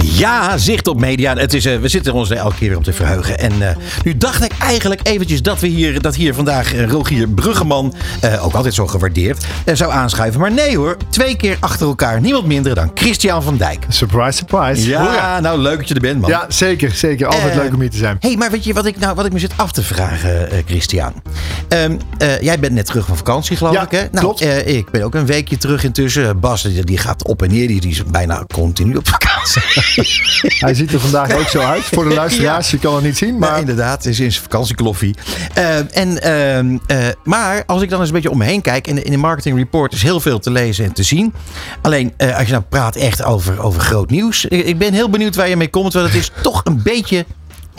Ja, zicht op media. Het is, eh, we zitten ons er elke keer weer om te verheugen. En eh, nu dacht ik eigenlijk eventjes dat we hier, dat hier vandaag Rogier Bruggeman, eh, ook altijd zo gewaardeerd, zou aanschuiven. Maar nee hoor, twee keer achter elkaar. Niemand minder dan Christian van Dijk. Surprise, surprise. Ja, Hoera. nou leuk dat je er bent man. Ja, zeker. Zeker. Altijd Eh, leuk om hier te zijn. Hé, hey, maar weet je wat ik, nou, wat ik me zit af te vragen, eh, Christian? Ehm, eh, jij bent net terug van vakantie, geloof Ja, ik, hè? Nou, klopt. ik ben ook een weekje terug intussen. Bas, die, die gaat op en neer. Die, die is bijna continu op vakantie. Hij ziet er vandaag ook zo uit. Voor de luisteraars, je kan het niet zien. Maar Maar inderdaad, is in zijn vakantiekloffie. Eh, en, ehm, eh, maar als ik dan eens een beetje om me heen kijk... in de, in de marketing report is heel veel te lezen en te zien. Alleen als je nou praat echt over, over nieuws... Ik ben heel benieuwd waar je mee komt... want het is toch een beetje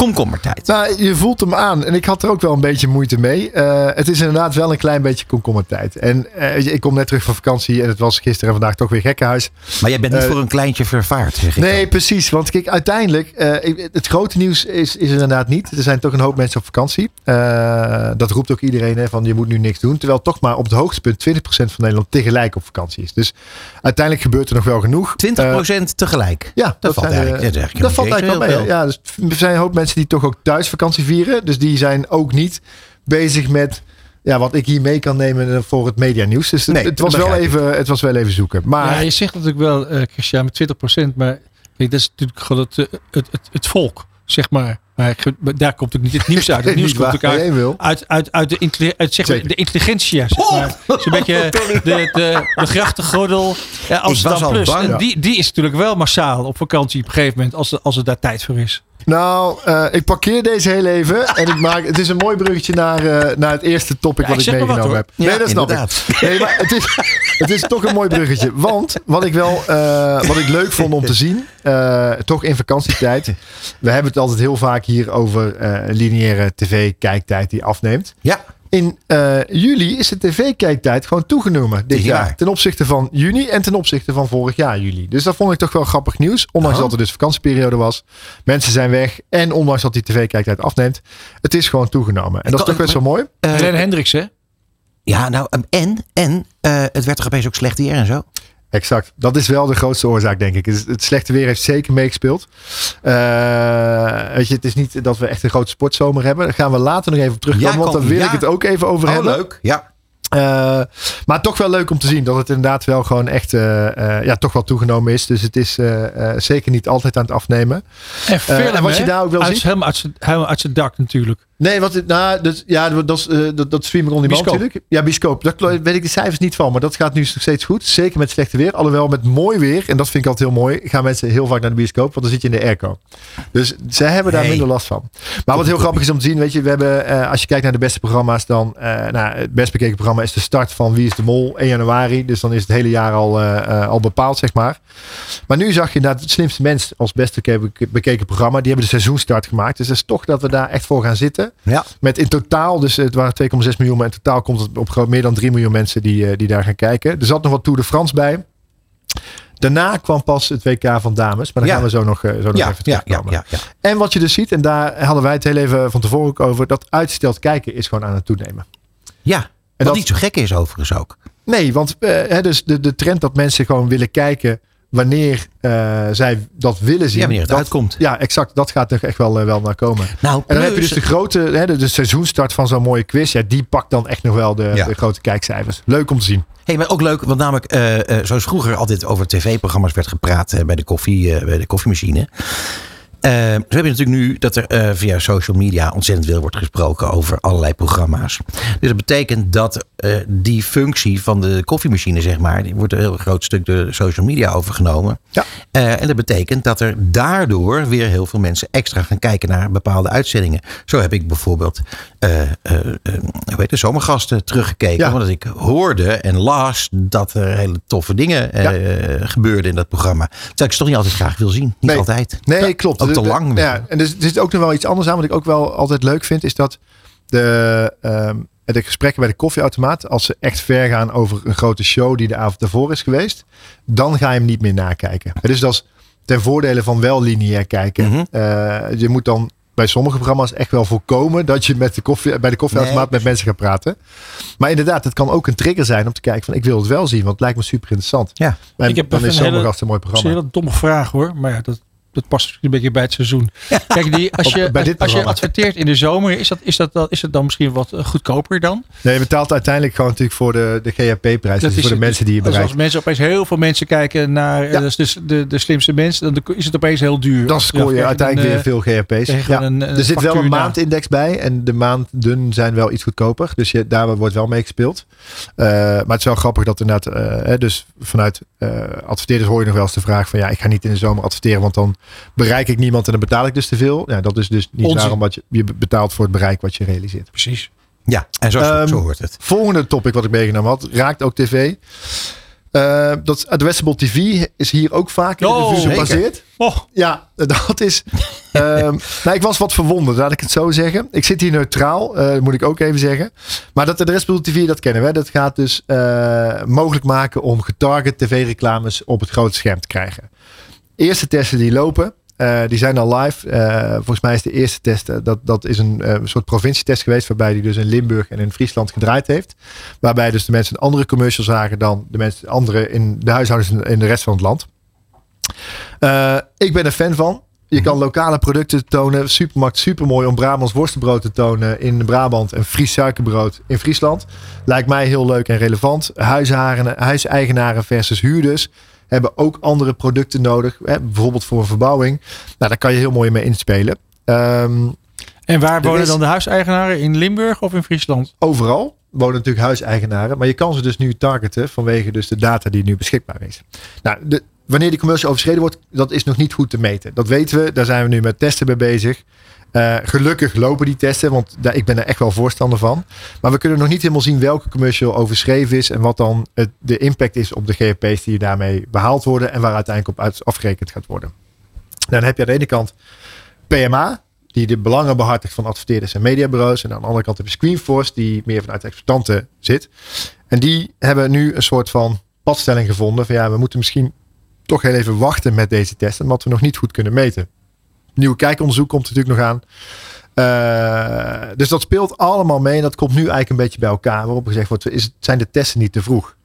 komkommertijd. Nou, je voelt hem aan. En ik had er ook wel een beetje moeite mee. Eh, het is inderdaad wel een klein beetje komkommertijd. En eh, ik kom net terug van vakantie. En het was gisteren en vandaag toch weer gekkenhuis. Maar jij bent niet Eh, voor een kleintje vervaard, zeg ik Nee, precies. Want kijk, uiteindelijk, het grote nieuws is, is er inderdaad niet. Er zijn toch een hoop mensen op vakantie. Dat roept ook iedereen hè, van je moet nu niks doen. Terwijl toch maar op het hoogste punt 20% van Nederland tegelijk op vakantie is. Dus uiteindelijk gebeurt er nog wel genoeg. 20% Eh, tegelijk. ja, dat, valt eigenlijk- dat eigenlijk dat valt eigenlijk wel mee. Ja, dus er zijn een hoop mensen die toch ook thuis vakantie vieren. Dus die zijn ook niet bezig met ja, wat ik hier mee kan nemen voor het media nieuws. Dus het, Nee, het, was wel even, het was wel even zoeken. Maar Ja, je zegt natuurlijk wel, eh Christian, met 20%, maar kijk, dat is natuurlijk gewoon het, eh, het, het, het volk, zeg maar. Maar maar daar komt ook niet het nieuws uit. Het nieuws komt ook uit, uit, uit, uit, de, uit zeg maar, de intelligentia. Zeg maar. Het is een beetje de, de, de grachtengordel eh, Amsterdam Plus. bang. En die, die is natuurlijk wel massaal op vakantie op een gegeven moment, als, er- als er daar tijd voor is. Nou, eh, ik parkeer deze heel even. En ik maak, het is een mooi bruggetje naar, eh, naar het eerste topic Ja, wat ik wat, meegenomen heb. Nee, Ja, dat snap inderdaad. ik. Nee, maar het is, het is toch een mooi bruggetje. Want wat ik wel eh, wat ik leuk vond om te zien, toch in vakantietijd. We hebben het altijd heel vaak hier over lineaire tv-kijktijd die afneemt. Ja, In eh, juli is de tv-kijktijd gewoon toegenomen dit jaar. Ten opzichte van juni en ten opzichte van vorig jaar juli. Dus dat vond ik toch wel grappig nieuws. Ondanks Oh. dat er dus vakantieperiode was. Mensen zijn weg. En ondanks dat die tv-kijktijd afneemt. Het is gewoon toegenomen. En dat is toch best wel mooi. Eh, Helene Hendricks, hè? ja nou, en, en eh, het werd toch opeens ook slecht weer en zo? Exact. Dat is wel de grootste oorzaak, denk ik. Het, slechte weer heeft zeker meegespeeld. Eh, weet je, het is niet dat we echt een grote sportzomer hebben. Daar gaan we later nog even op terugkomen. Ja, want daar wil ja. ik het ook even over Oh, hebben. leuk. Ja. Eh, maar toch wel leuk om te zien dat het inderdaad wel gewoon echt eh, eh, ja, toch wel toegenomen is. Dus het is eh, eh, zeker niet altijd aan het afnemen. En film, en wat je daar ook wel ziet- Helemaal uit zijn- helemaal uit zijn dak natuurlijk. Nee, wat, nou, dat, ja, dat, is, eh, dat, dat on demand Bioscoop. natuurlijk. Ja, bioscoop. Daar weet ik de cijfers niet van, maar dat gaat nu nog steeds goed. Zeker met slechte weer. Alhoewel met mooi weer, en dat vind ik altijd heel mooi, gaan mensen heel vaak naar de bioscoop, want dan zit je in de airco. Dus zij hebben daar Hey. minder last van. Maar wat heel grappig is om te zien, weet je, we hebben, eh, als je kijkt naar de beste programma's, dan, eh, nou, het best bekeken programma is de start van Wie is de Mol, 1 januari. Dus dan is het hele jaar al, al bepaald, zeg maar. Maar nu zag je inderdaad het slimste mens als beste beke- bekeken programma. Die hebben de seizoenstart gemaakt. Dus dat is toch dat we daar echt voor gaan zitten. Ja. Met in totaal, dus het waren 2,6 miljoen, maar in totaal komt het op meer dan 3 miljoen mensen die, eh, die daar gaan kijken. Er zat nog wat Tour de France bij. Daarna kwam pas het WK van dames, maar daar Ja. gaan we zo nog, eh, zo nog Ja, even terugkomen. ja. En wat je dus ziet, en daar hadden wij het heel even van tevoren ook over, dat uitgesteld kijken is gewoon aan het toenemen. Ja, wat dat- niet zo gek is overigens ook. Nee, want eh, hè, dus de, de trend dat mensen gewoon willen kijken wanneer eh, zij dat willen zien. Ja, wanneer het dat, uitkomt. Ja, exact. Dat gaat er echt wel, eh, wel naar komen. Nou, En dan heb je dus de grote, hè, de, de seizoenstart van zo'n mooie quiz. Ja, die pakt dan echt nog wel de, Ja. de grote kijkcijfers. Leuk om te zien. Hey, maar ook leuk, want namelijk, eh, zoals vroeger altijd over tv-programma's werd gepraat bij, de koffie, bij de koffiemachine. Eh, zo heb je natuurlijk nu dat er eh, via social media ontzettend veel wordt gesproken over allerlei programma's. Dus dat betekent dat eh, die functie van de koffiemachine, zeg maar, die wordt een heel groot stuk door de social media overgenomen. Ja. En dat betekent dat er daardoor weer heel veel mensen extra gaan kijken naar bepaalde uitzendingen. Zo heb ik bijvoorbeeld hoe heet de zomergasten teruggekeken. Ja. Omdat ik hoorde en las dat er hele toffe dingen eh, gebeurden in dat programma. Terwijl ik ze toch niet altijd graag wil zien. Niet Nee. altijd. Nee, Ja, klopt. Te lang. Ja, en er zit- er zit ook nog wel iets anders aan. Wat ik ook wel altijd leuk vind, is dat de, ehm, de gesprekken bij de koffieautomaat, als ze echt ver gaan over een grote show die de avond daarvoor is geweest, dan ga je hem niet meer nakijken. Dus dat is ten voordele van wel lineair kijken. Mhm. Eh, je moet dan bij sommige programma's echt wel voorkomen dat je met de koffie, bij de koffieautomaat Nee, met mensen gaat praten. Maar inderdaad, het kan ook een trigger zijn om te kijken van ik wil het wel zien, want het lijkt me super interessant. Ja. En Ik heb dan is een hele- Zomergast een mooi Dat is programma. een hele domme vraag hoor. Maar ja, dat, dat past een beetje bij het seizoen. Kijk, die, als, je, bij dit als je adverteert in de zomer, is, dat, is, dat, is het dan misschien wat eh, goedkoper dan? Nee, je betaalt uiteindelijk gewoon natuurlijk voor de, de GHP-prijs. Dus voor de het. mensen die je bereikt. Als mensen opeens heel veel mensen kijken naar eh, Ja. dus de, de, de slimste mensen, dan is het opeens heel duur. Dan scoor je uiteindelijk een, weer veel GHP's. Ja. een, een er zit wel een maandindex bij. En de maanden zijn wel iets goedkoper. Dus je, daar wordt wel mee gespeeld. Eh, maar het is wel grappig dat inderdaad... eh, hè, dus vanuit eh, adverteerders hoor je nog wel eens de vraag van... Ja, ik ga niet in de zomer adverteren. Want dan bereik ik niemand en dan betaal ik dus te veel. Ja, dat is dus niet Onzin. waarom wat je, je betaalt voor het bereik wat je realiseert. Precies. Ja, en zo, Ehm, zo hoort het. Volgende topic wat ik meegenomen had, raakt ook tv. Eh, dat addressable TV is hier ook vaak in de Oh, revue zeker. gebaseerd. Oh, Ja, dat is. ehm, nou, ik was wat verwonderd, laat ik het zo zeggen. Ik zit hier neutraal, eh, moet ik ook even zeggen. Maar dat addressable TV, dat kennen we. Dat gaat dus eh, mogelijk maken om getarget tv-reclames op het grote scherm te krijgen. Eerste testen die lopen. eh, die zijn al live. Eh, volgens mij is de eerste test, eh, dat, dat is een eh, soort provincietest geweest. Waarbij die dus in Limburg en in Friesland gedraaid heeft. Waarbij dus de mensen een andere commercial zagen dan de mensen andere in de huishoudens in, in de rest van het land. Ik ben er fan van. Je kan lokale producten tonen. Supermarkt, supermooi om Brabants worstenbrood te tonen in Brabant. En Fries suikerbrood in Friesland. Lijkt mij heel leuk en relevant. Huiseigenaren versus huurders hebben ook andere producten nodig. Hè, bijvoorbeeld voor een verbouwing. Nou, daar kan je heel mooi mee inspelen. Ehm, en waar wonen is- dan de huiseigenaren? In Limburg of in Friesland? overal wonen natuurlijk huiseigenaren. Maar je kan ze dus nu targeten vanwege dus de data die nu beschikbaar is. Nou, de, wanneer die commercial overschreden wordt, dat is nog niet goed te meten. Dat weten we. Daar zijn we nu met testen mee bezig. Eh, gelukkig lopen die testen, want daar, ik ben er echt wel voorstander van. Maar we kunnen nog niet helemaal zien welke commercial overschreven is en wat dan het, de impact is op de GP's die daarmee behaald worden en waar uiteindelijk op uit, afgerekend gaat worden. Nou, dan heb je aan de ene kant PMA, die de belangen behartigt van adverteerders en mediabureaus. En aan de andere kant heb je Screenforce, die meer vanuit de zit. En die hebben nu een soort van padstelling gevonden van ja, we moeten misschien toch heel even wachten met deze testen, omdat we nog niet goed kunnen meten. Nieuw kijkonderzoek komt natuurlijk nog aan. Eh, dus dat speelt allemaal mee en dat komt nu eigenlijk een beetje bij elkaar. Waarop gezegd wordt, is, zijn de testen niet te vroeg?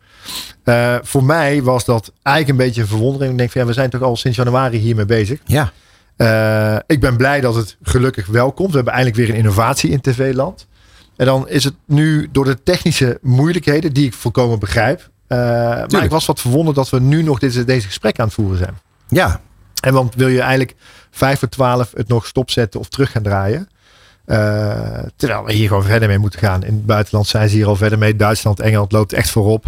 Eh, voor mij was dat eigenlijk een beetje een verwondering. Ik denk van ja, we zijn toch al sinds januari hiermee bezig. Ja. Eh, ik ben blij dat het gelukkig wel komt. We hebben eindelijk weer een innovatie in tv-land. En dan is het nu door de technische moeilijkheden, die ik volkomen begrijp. maar ik was wat verwonderd dat we nu nog deze, deze gesprek aan het voeren zijn. Ja, En want wil je eigenlijk 5 voor 12 het nog stopzetten of terug gaan draaien? Eh, terwijl we hier gewoon verder mee moeten gaan. In het buitenland zijn ze hier al verder mee. Duitsland, Engeland loopt echt voorop.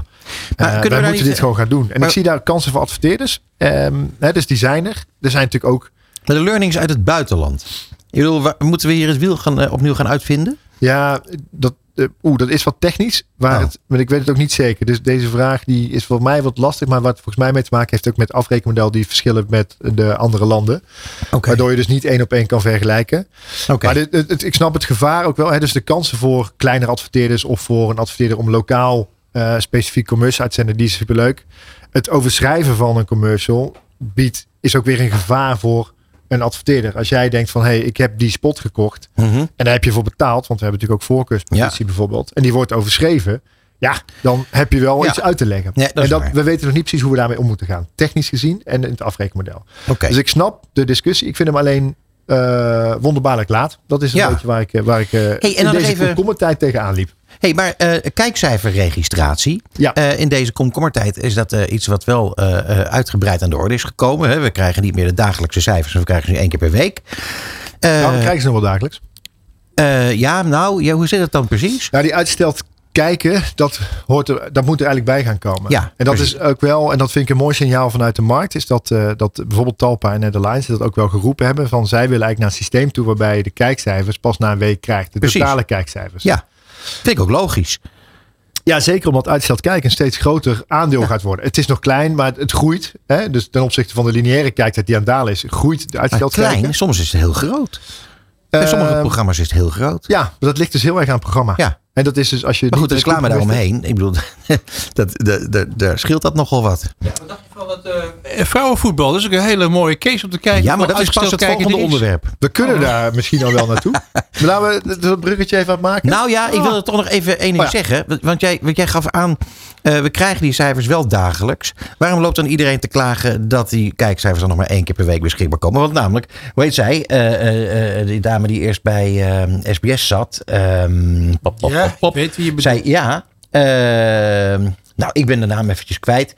Maar Eh, we moeten niet- dit gewoon gaan doen. En Maar- ik zie daar kansen voor adverteerders. Ehm, hè, dus die zijn er. Er zijn natuurlijk ook maar de learnings uit het buitenland. Ik bedoel, waar- moeten we hier het wiel gaan, eh, opnieuw gaan uitvinden? Ja, dat, oeh, dat is wat technisch. Waar Oh. het, maar ik weet het ook niet zeker. Dus deze vraag die is voor mij wat lastig. Maar wat volgens mij mee te maken heeft ook met afrekenmodel die verschillen met de andere landen. Waardoor je dus niet één op één kan vergelijken. Maar dit, het, het- ik snap het gevaar ook wel. Hè? Dus de kansen voor kleinere adverteerders of voor een adverteerder om lokaal eh, specifiek commercial uit te zenden, die is superleuk. Het overschrijven van een commercial biedt, is ook weer een gevaar voor een adverteerder. Als jij denkt van, hé, hey, ik heb die spot gekocht Mhm. en daar heb je voor betaald, want we hebben natuurlijk ook voorkeurspositie bijvoorbeeld, en die wordt overschreven, ja, dan heb je wel Ja. iets uit te leggen. Ja, dat en dat, we weten nog niet precies hoe we daarmee om moeten gaan. Technisch gezien en in het afrekenmodel. Oké. Dus ik snap de discussie. Ik vind hem alleen eh, wonderbaarlijk laat. Dat is een Ja. beetje waar ik, eh, waar ik eh, en in deze even- komkommertijd tegenaan liep. Hey, maar eh, kijkcijferregistratie. Ja. Eh, in deze komkommertijd is dat eh, iets wat wel uitgebreid aan de orde is gekomen. Hè? We krijgen niet meer de dagelijkse cijfers, we krijgen ze nu één keer per week. Nou, dan krijgen ze nog wel dagelijks. ja, nou, ja, hoe zit het dan precies? Nou, die uitsteld kijken, dat, hoort er, dat moet er eigenlijk bij gaan komen. Ja, en dat precies. is ook wel, en dat vind ik een mooi signaal vanuit de markt, is dat, dat bijvoorbeeld Talpa en Netherlands dat ook wel geroepen hebben. Van zij willen eigenlijk naar een systeem toe waarbij je de kijkcijfers pas na een week krijgt. De Precies. totale kijkcijfers. Ja, vind ik ook logisch. Ja, zeker omdat uitgesteld kijken een steeds groter aandeel gaat worden. Het is nog klein, maar het groeit. Hè? Dus ten opzichte van de lineaire kijktijd die aan het dalen is, groeit de uitgesteld klein, kijken. soms is het heel groot. Bij sommige Ehm, programma's is het heel groot. Ja, maar dat ligt dus heel erg aan het programma. Ja. En dat is dus als je. Maar goed, niet- reclame daaromheen. Ik bedoel, dat, dat, dat, daar scheelt dat nogal wat. Wat dacht je van het eh, vrouwenvoetbal? Dat is ook een hele mooie case om te kijken. Ja, maar dat is pas het volgende onderwerp. We kunnen daar misschien al wel naartoe. Maar laten we dat bruggetje even aan maken. Nou ja, ik wilde toch nog even één ding Oh ja. zeggen. Want jij, want jij gaf aan, eh, we krijgen die cijfers wel dagelijks. Waarom loopt dan iedereen te klagen dat die kijkcijfers dan nog maar één keer per week beschikbaar komen? Want namelijk, hoe heet zij? Eh, eh, die dame die eerst bij SBS zat. ehm, pop, pop, Ja, pop, weet wie je bedoelt. Zij, ja. ehm, nou, ik ben de naam eventjes kwijt.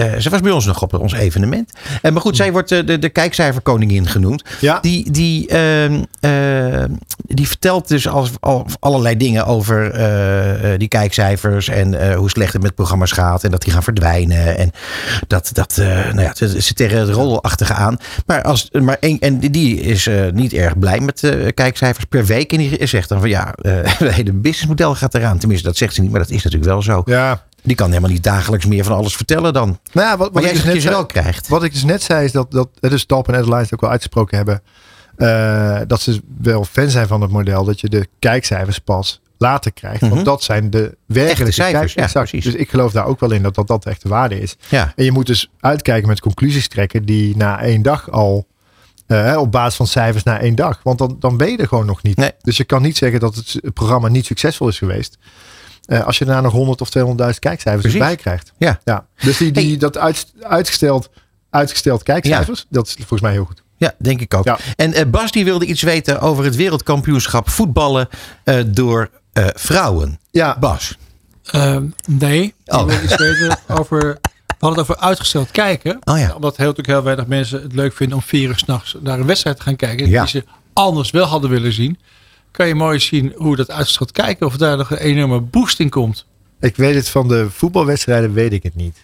Eh, ze was bij ons nog op ons evenement. Eh, maar goed, zij wordt eh, de, de kijkcijferkoningin genoemd. Ja. Die, die, ehm, die vertelt dus als, al, allerlei dingen over die kijkcijfers. En hoe slecht het met programma's gaat. En dat die gaan verdwijnen. En dat, dat nou ja, ze tegen het rolachtige aan. Maar, als, maar één, en die is niet erg blij met eh, kijkcijfers per week. En die zegt dan van ja, het hele businessmodel gaat eraan. Tenminste, dat zegt ze niet, maar dat is natuurlijk wel zo. Ja. Die kan helemaal niet dagelijks meer van alles vertellen dan. Nou ja, wat, wat, ik dus net zei, wel krijgt. wat ik dus net zei is dat, dat eh, dus Talp en Airlines ook wel uitgesproken hebben. eh, dat ze wel fan zijn van het model. Dat je de kijkcijfers pas later krijgt. Mhm. Want dat zijn de werkelijke Echte cijfers, ja, precies. Dus ik geloof daar ook wel in dat dat, dat echt de waarde is. Ja. En je moet dus uitkijken met conclusies trekken die na één dag al. eh, op basis van cijfers na één dag. Want dan, dan ben je er gewoon nog niet. Nee. Dus je kan niet zeggen dat het programma niet succesvol is geweest. Eh, als je daarna nog 100 of 200.000 kijkcijfers Precies. erbij krijgt. Ja. Ja. Dus die, die, Hey. dat uit, uitgesteld, uitgesteld kijkcijfers, dat is volgens mij heel goed. Ja, denk ik ook. Ja. En eh, Bas die wilde iets weten over het wereldkampioenschap voetballen eh, door eh, vrouwen. Ja, Bas. Ehm, nee, Oh. ik wil iets weten over... We hadden het over uitgesteld kijken. Oh ja. Omdat heel, natuurlijk heel weinig mensen het leuk vinden om vier uur s'nachts naar een wedstrijd te gaan kijken. Ja. Die ze anders wel hadden willen zien. Kan je mooi zien hoe dat uitgesteld kijken. Of daar nog een enorme boost in komt. ik weet het van de voetbalwedstrijden, weet ik het niet.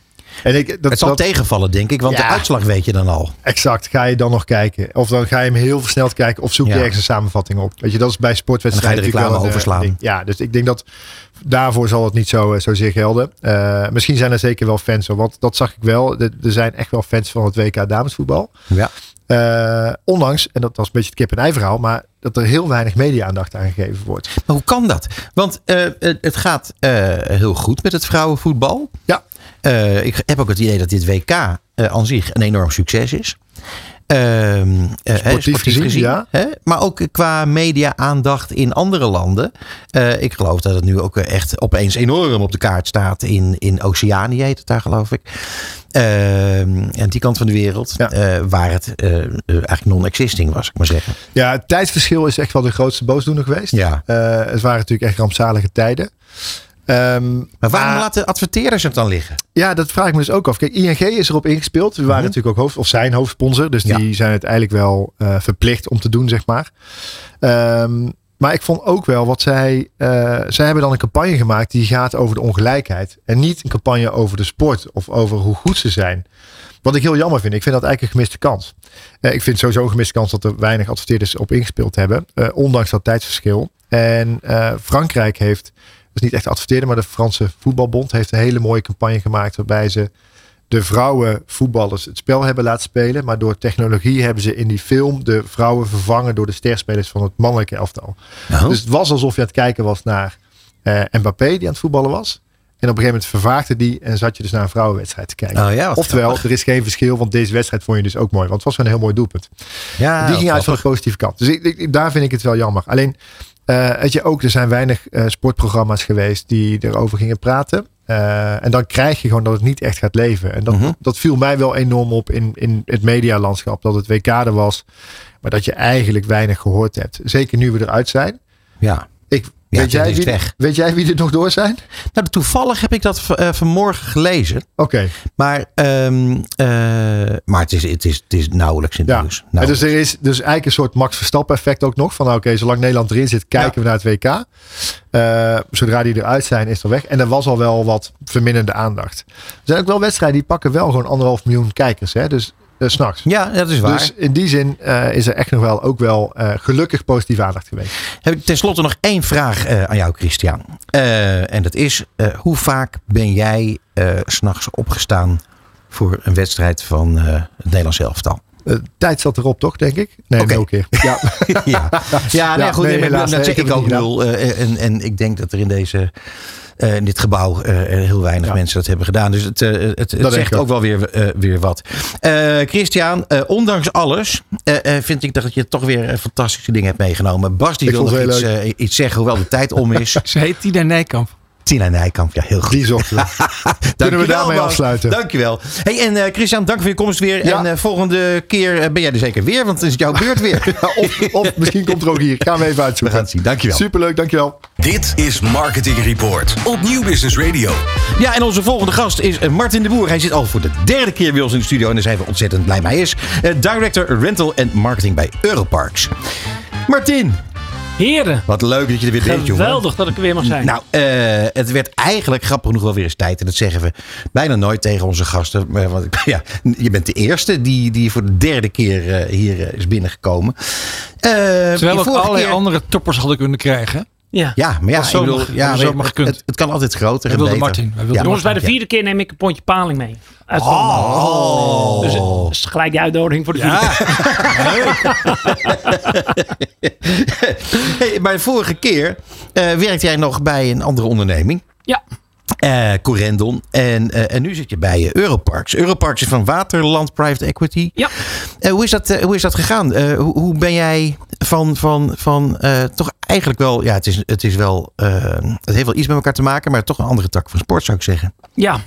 En ik, dat, Het zal dat, tegenvallen, denk ik, want Ja. de uitslag weet je dan al. exact, ga je dan nog kijken? Of dan ga je hem heel versneld kijken of zoek je ergens een samenvatting op. Weet je, dat is bij sportwedstrijden En dan ga je de natuurlijk reclame een, overslaan. eh, ding. Ja, dus ik denk dat daarvoor zal het niet zo, eh, zozeer gelden. Eh, misschien zijn er zeker wel fans, want dat zag ik wel. Er er zijn echt wel fans van het WK damesvoetbal. Ja. Eh, ondanks, en dat was een beetje het kip-en-ei verhaal, maar dat er heel weinig media-aandacht aan gegeven wordt. Maar hoe kan dat? Want eh, het- gaat eh, heel goed met het vrouwenvoetbal. Ja. Ik heb ook het idee dat dit WK aan zich een enorm succes is. Ehm, eh, Sportief gezien, ja. hè, maar ook qua media-aandacht in andere landen. Eh, ik geloof dat het nu ook echt opeens enorm op de kaart staat in, in Oceanië, heet het daar, geloof ik. Ehm, en die kant van de wereld, Ja. eh, waar het eigenlijk non-existing was, ik maar zeggen. Ja, het tijdsverschil is echt wel de grootste boosdoener geweest. Ja. Het waren natuurlijk echt rampzalige tijden. Ehm, Maar waarom laten adverteerders het dan liggen? Ja, dat vraag ik me dus ook af. Kijk, ING is erop ingespeeld. We waren Mhm. natuurlijk ook hoofd, of zijn hoofdsponsor. Dus Ja. die zijn uiteindelijk wel eh, verplicht om te doen, zeg maar. Ehm, maar ik vond ook wel wat zij. eh, zij hebben dan een campagne gemaakt die gaat over de ongelijkheid. En niet een campagne over de sport of over hoe goed ze zijn. Wat ik heel jammer vind. Ik vind dat eigenlijk een gemiste kans. Eh, ik vind sowieso een gemiste kans dat er weinig adverteerders op ingespeeld hebben. ondanks dat tijdsverschil. En Frankrijk heeft, dus niet echt adverteerder, maar de Franse voetbalbond heeft een hele mooie campagne gemaakt. Waarbij ze de vrouwen voetballers het spel hebben laten spelen. Maar door technologie hebben ze in die film de vrouwen vervangen door de sterspelers van het mannelijke elftal. Oh. Dus het was alsof je aan het kijken was naar eh Mbappé die aan het voetballen was. En op een gegeven moment vervaagde die en zat je dus naar een vrouwenwedstrijd te kijken. Oh ja, Oftewel, grappig. er is geen verschil, want deze wedstrijd vond je dus ook mooi. Want het was wel een heel mooi doelpunt. Ja, die ging uit van de positieve kant. Dus ik, ik- daar vind ik het wel jammer. Alleen, weet je ook, er zijn weinig eh, sportprogramma's geweest die erover gingen praten. Eh, en dan krijg je gewoon dat het niet echt gaat leven. En dat, Mhm. dat viel mij wel enorm op in, in het medialandschap. Dat het WK er was, maar dat je eigenlijk weinig gehoord hebt. Zeker nu we eruit zijn. Ja. Ik, Ja, weet, jij wie, weg. weet jij wie er nog door zijn? Nou, toevallig heb ik dat eh, vanmorgen gelezen. Oké. Maar, ehm, eh, maar het, is, het, is, het is nauwelijks in het Ja, nieuws. Nauwelijks. dus er is dus eigenlijk een soort Max Verstappen effect ook nog. Van nou, oké, zolang Nederland erin zit, kijken we naar het WK. Eh, zodra die eruit zijn, is er weg. En er was al wel wat verminderde aandacht. Er zijn ook wel wedstrijden die pakken wel gewoon anderhalf miljoen kijkers. Hè? Dus eh, s'nachts. Ja, dat is waar. Dus in die zin eh, is er echt nog wel ook wel eh, gelukkig positieve aandacht geweest. Heb ik tenslotte nog één vraag aan jou, Christian. En dat is, hoe vaak ben jij s'nachts opgestaan voor een wedstrijd van het Nederlands elftal? Tijd zat erop, toch, denk ik? Nee, Oké. nul keer. Ja. ja, ja, nee, Ja, goed. nee, helaas, dat nee, zeg ik ook nul. en, en ik denk dat er in deze... eh, in dit gebouw eh, heel weinig Ja. mensen dat hebben gedaan. Dus het, eh, het, zegt ook ook. wel weer, eh, weer wat. Eh, Christian, eh, ondanks alles eh, eh, vind ik dat je toch weer eh, fantastische dingen hebt meegenomen. Bas die Ik wil nog iets, eh, iets zeggen, hoewel de tijd om is. Ze heet Tina Nijkamp. Tina Nijkamp, ja, heel goed. Die zochten we. Kunnen we daarmee afsluiten? Dankjewel. Hey, en eh, Christian, dank voor je komst weer. Ja. En eh, volgende keer eh, ben jij er zeker weer, want het is jouw beurt weer. Of, of misschien komt er ook hier. Gaan we even We uitzoeken. gaan het zien. Dankjewel. Superleuk, dankjewel. Dit is Marketing Report op Nieuw Business Radio. Ja, en onze volgende gast is Martin de Boer. Hij zit al voor de derde keer bij ons in de studio en daar zijn we ontzettend blij mee. Hij is eh, Director Rental en Marketing bij Europarks. Martin, Heren, wat leuk dat je er weer bent, jongen. geweldig dat ik er weer mag zijn. Nou, eh, het werd eigenlijk grappig genoeg wel weer eens tijd. En dat zeggen we bijna nooit tegen onze gasten. Maar, want, ja, je bent de eerste die, die voor de derde keer eh, hier eh, is binnengekomen. Eh, Terwijl vorige allerlei keer- andere toppers hadden kunnen krijgen. Ja. Ja, maar ja, zo bedoel, mag- ja, zo gekund. het, het kan altijd groter en beter. Martin, wij wilden Jongens, bij de Ja. vierde keer neem ik een pondje paling mee. Uit Oh. Dus dat is gelijk de uitnodiging voor de vierde keer. hey, maar vorige keer eh werkte jij nog bij een andere onderneming. Ja. Eh Corendon. En, eh, en nu zit je bij eh, Europarks. Europarks is van Waterland Private Equity. Ja. Hoe, is dat, hoe is dat gegaan? Hoe, hoe ben jij van, van, van toch eigenlijk wel... Ja, het, is, het, is wel, het heeft wel iets met elkaar te maken... maar toch een andere tak van sport zou ik zeggen. Ja,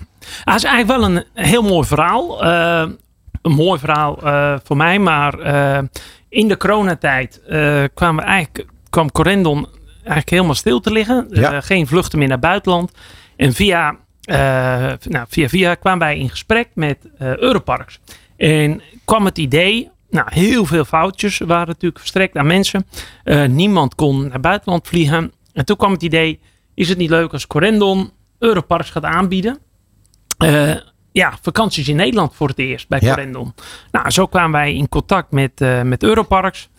het is eigenlijk wel een heel mooi verhaal. Een mooi verhaal voor mij, maar in de coronatijd kwamen we eigenlijk, kwam Corendon eigenlijk helemaal stil te liggen. Ja. Geen vluchten meer naar buitenland. En via, eh, nou, via, via kwamen wij in gesprek met eh Europarks. En kwam het idee, nou, heel veel foutjes waren natuurlijk verstrekt aan mensen. Eh, niemand kon naar buitenland vliegen. En toen kwam het idee, is het niet leuk als Corendon Europarks gaat aanbieden? Ja, vakanties in Nederland voor het eerst bij Ja. Corendon. Nou, zo kwamen wij in contact met, eh, met Europarks.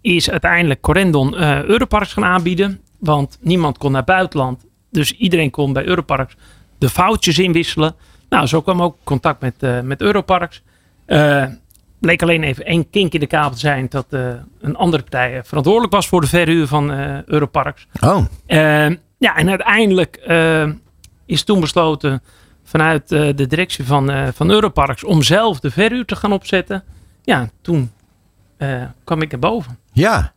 Is uiteindelijk Corendon Europarks gaan aanbieden. Want niemand kon naar buitenland. Dus iedereen kon bij Europarks de foutjes inwisselen. Nou, zo kwam ook contact met, eh, met Europarks. Eh bleek alleen even één kink in de kabel te zijn. Dat eh, een andere partij verantwoordelijk was voor de verhuur van Europarks. Oh, ja, en uiteindelijk is toen besloten vanuit de directie van, van Europarks om zelf de verhuur te gaan opzetten. ja, toen kwam ik erboven. Ja,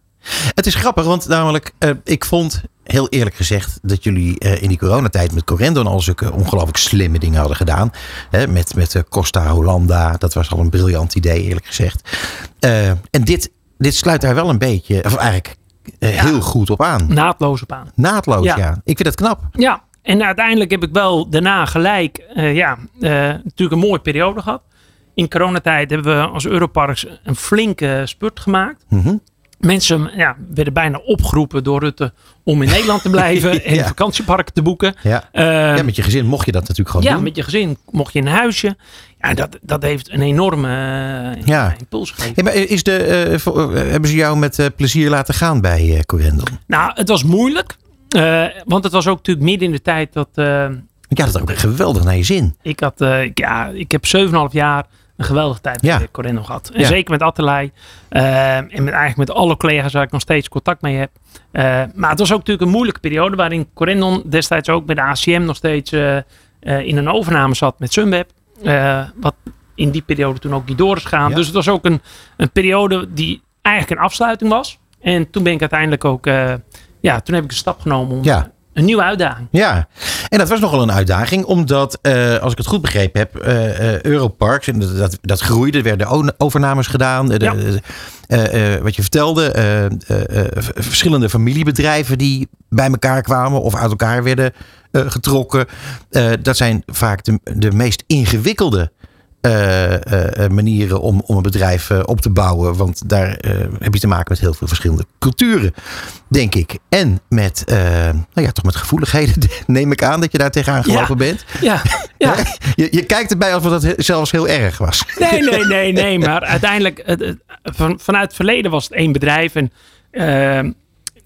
het is grappig, want namelijk, eh, ik vond heel eerlijk gezegd dat jullie eh, in die coronatijd met Corendon al zulke ongelooflijk slimme dingen hadden gedaan. Hè, met met eh, Costa Hollanda, dat was al een briljant idee, eerlijk gezegd. En dit, dit sluit daar wel een beetje, of eigenlijk Ja. heel goed op aan. Naadloos op aan. Naadloos, ja. Ja. Ik vind het knap. Ja, en uiteindelijk heb ik wel daarna gelijk, ja, natuurlijk een mooie periode gehad. In coronatijd hebben we als Europarks een flinke spurt gemaakt. Mhm. Mensen ja, werden bijna opgeroepen door Rutte om in Nederland te blijven en Ja. vakantieparken te boeken. Ja. Eh, ja, met je gezin mocht je dat natuurlijk gewoon ja, doen. met je gezin mocht je in een huisje. Ja, dat, dat heeft een enorme eh, Ja. impuls gegeven. Maar is de, eh, eh, hebben ze jou met plezier laten gaan bij Corendon? Nou, het was moeilijk. want het was ook natuurlijk midden in de tijd dat... Ja, dat had ook geweldig naar je zin. ik, had, ik- ja, ik heb 7,5 jaar een geweldige tijd Ja. bij Corendon gehad. En Ja. zeker met Attelij. eh, en met, eigenlijk met alle collega's waar ik nog steeds contact mee heb. Eh, maar het was ook natuurlijk een moeilijke periode. Waarin Corendon destijds ook bij de ACM nog steeds eh, in een overname zat met Sunweb. Wat in die periode toen ook niet door is gegaan. Ja. Dus het was ook een, een periode die eigenlijk een afsluiting was. En toen ben ik uiteindelijk ook... ja, toen heb ik een stap genomen om Ja. Een nieuwe uitdaging. Ja, en dat was nogal een uitdaging, omdat, eh, als ik het goed begrepen heb, eh, Europarks, en dat, dat, groeide, er werden overnames gedaan. De- Ja. wat je vertelde, verschillende familiebedrijven die bij elkaar kwamen of uit elkaar werden getrokken. Dat zijn vaak de, de meest ingewikkelde eh, eh, eh, manieren om, om een bedrijf op te bouwen. Want daar heb je te maken met heel veel verschillende culturen, denk ik. En met, nou ja, toch met gevoeligheden, neem ik aan dat je daar tegenaan Ja. gelopen bent. Ja, ja. Je, je kijkt erbij alsof dat zelfs heel erg was. Nee, nee, nee, nee. Maar uiteindelijk, het, het- van, vanuit het verleden was het één bedrijf. En ehm,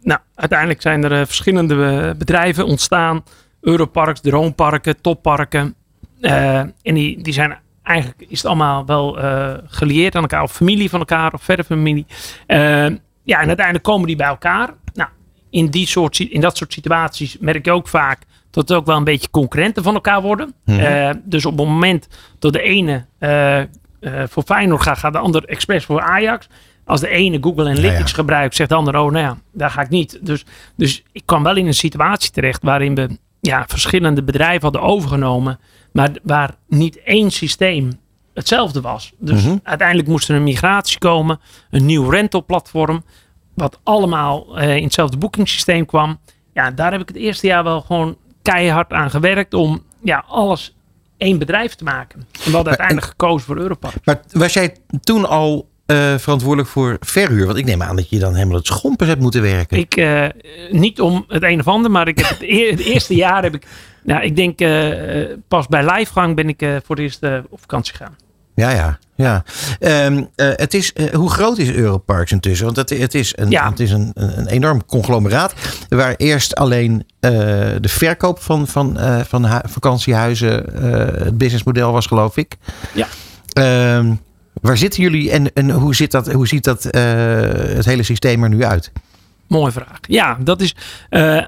nou, uiteindelijk zijn er verschillende bedrijven ontstaan. Europarks, droomparken, topparken. En die, die zijn eigenlijk, is het allemaal wel eh gelieerd aan elkaar. Of familie van elkaar, of verder familie. Eh, ja, en uiteindelijk komen die bij elkaar. Nou, in, die soort, in dat soort situaties merk je ook vaak dat het ook wel een beetje concurrenten van elkaar worden. Eh, dus op het moment dat de ene eh, voor Feyenoord gaat, gaat de ander expres voor Ajax. Als de ene Google Analytics ja. gebruikt, zegt de ander, oh nou ja, daar ga ik niet. Dus, dus ik kwam wel in een situatie terecht waarin we ja, verschillende bedrijven hadden overgenomen, maar waar niet één systeem hetzelfde was. Dus uiteindelijk moest er een migratie komen, een nieuw rentalplatform, wat allemaal eh, in hetzelfde boekingssysteem kwam. Ja, daar heb ik het eerste jaar wel gewoon keihard aan gewerkt om ja, alles één bedrijf te maken. En we hadden uiteindelijk gekozen voor Europark. Maar was jij toen al eh, verantwoordelijk voor verhuur? Want ik neem aan dat je dan helemaal het schompers hebt moeten werken. Ik, eh, niet om het een of ander, maar ik heb het, het eerste jaar heb ik, nou, ik denk eh, eh, pas bij lijfgang ben ik eh, voor het eerst op vakantie gegaan. Ja, ja, ja. Ehm, eh, het is, hoe groot is Europarks intussen? Want het, het is, een, Ja. het is een, een enorm conglomeraat. Waar eerst alleen de verkoop van, van, van hu- vakantiehuizen eh, het businessmodel was, geloof ik. Ja. Ehm, waar zitten jullie en, en hoe, zit dat, hoe ziet dat, het hele systeem er nu uit? Mooie vraag. Ja, dat is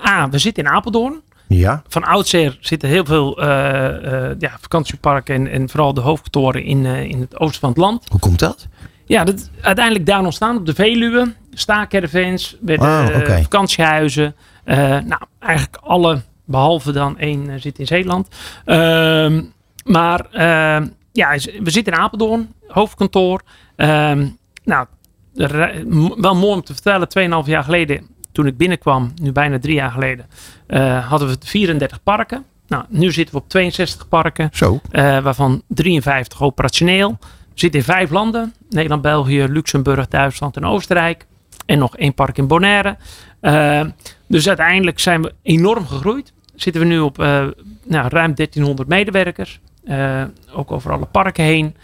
A, we zitten in Apeldoorn. Ja, Van oudsher zitten heel veel eh, eh, ja, vakantieparken en, en vooral de hoofdkantoren in, eh, in het oosten van het land. hoe komt dat? Ja, dat uiteindelijk daar ontstaan op de Veluwe. Staakervens, werden Ah, eh, oké. vakantiehuizen. Eh, nou, eigenlijk alle, behalve dan één, zit in Zeeland. Ehm, maar ehm, ja, we zitten in Apeldoorn, hoofdkantoor. Ehm, nou, de wel mooi om te vertellen, 2,5 jaar geleden, toen ik binnenkwam, nu bijna drie jaar geleden, eh, hadden we 34 parken. Nou, nu zitten we op 62 parken. Zo. Eh, waarvan 53 operationeel. We zitten in vijf landen. Nederland, België, Luxemburg, Duitsland en Oostenrijk. En nog één park in Bonaire. Eh, dus uiteindelijk zijn we enorm gegroeid. Zitten we nu op nou, ruim 1300 medewerkers. Ook over alle parken heen.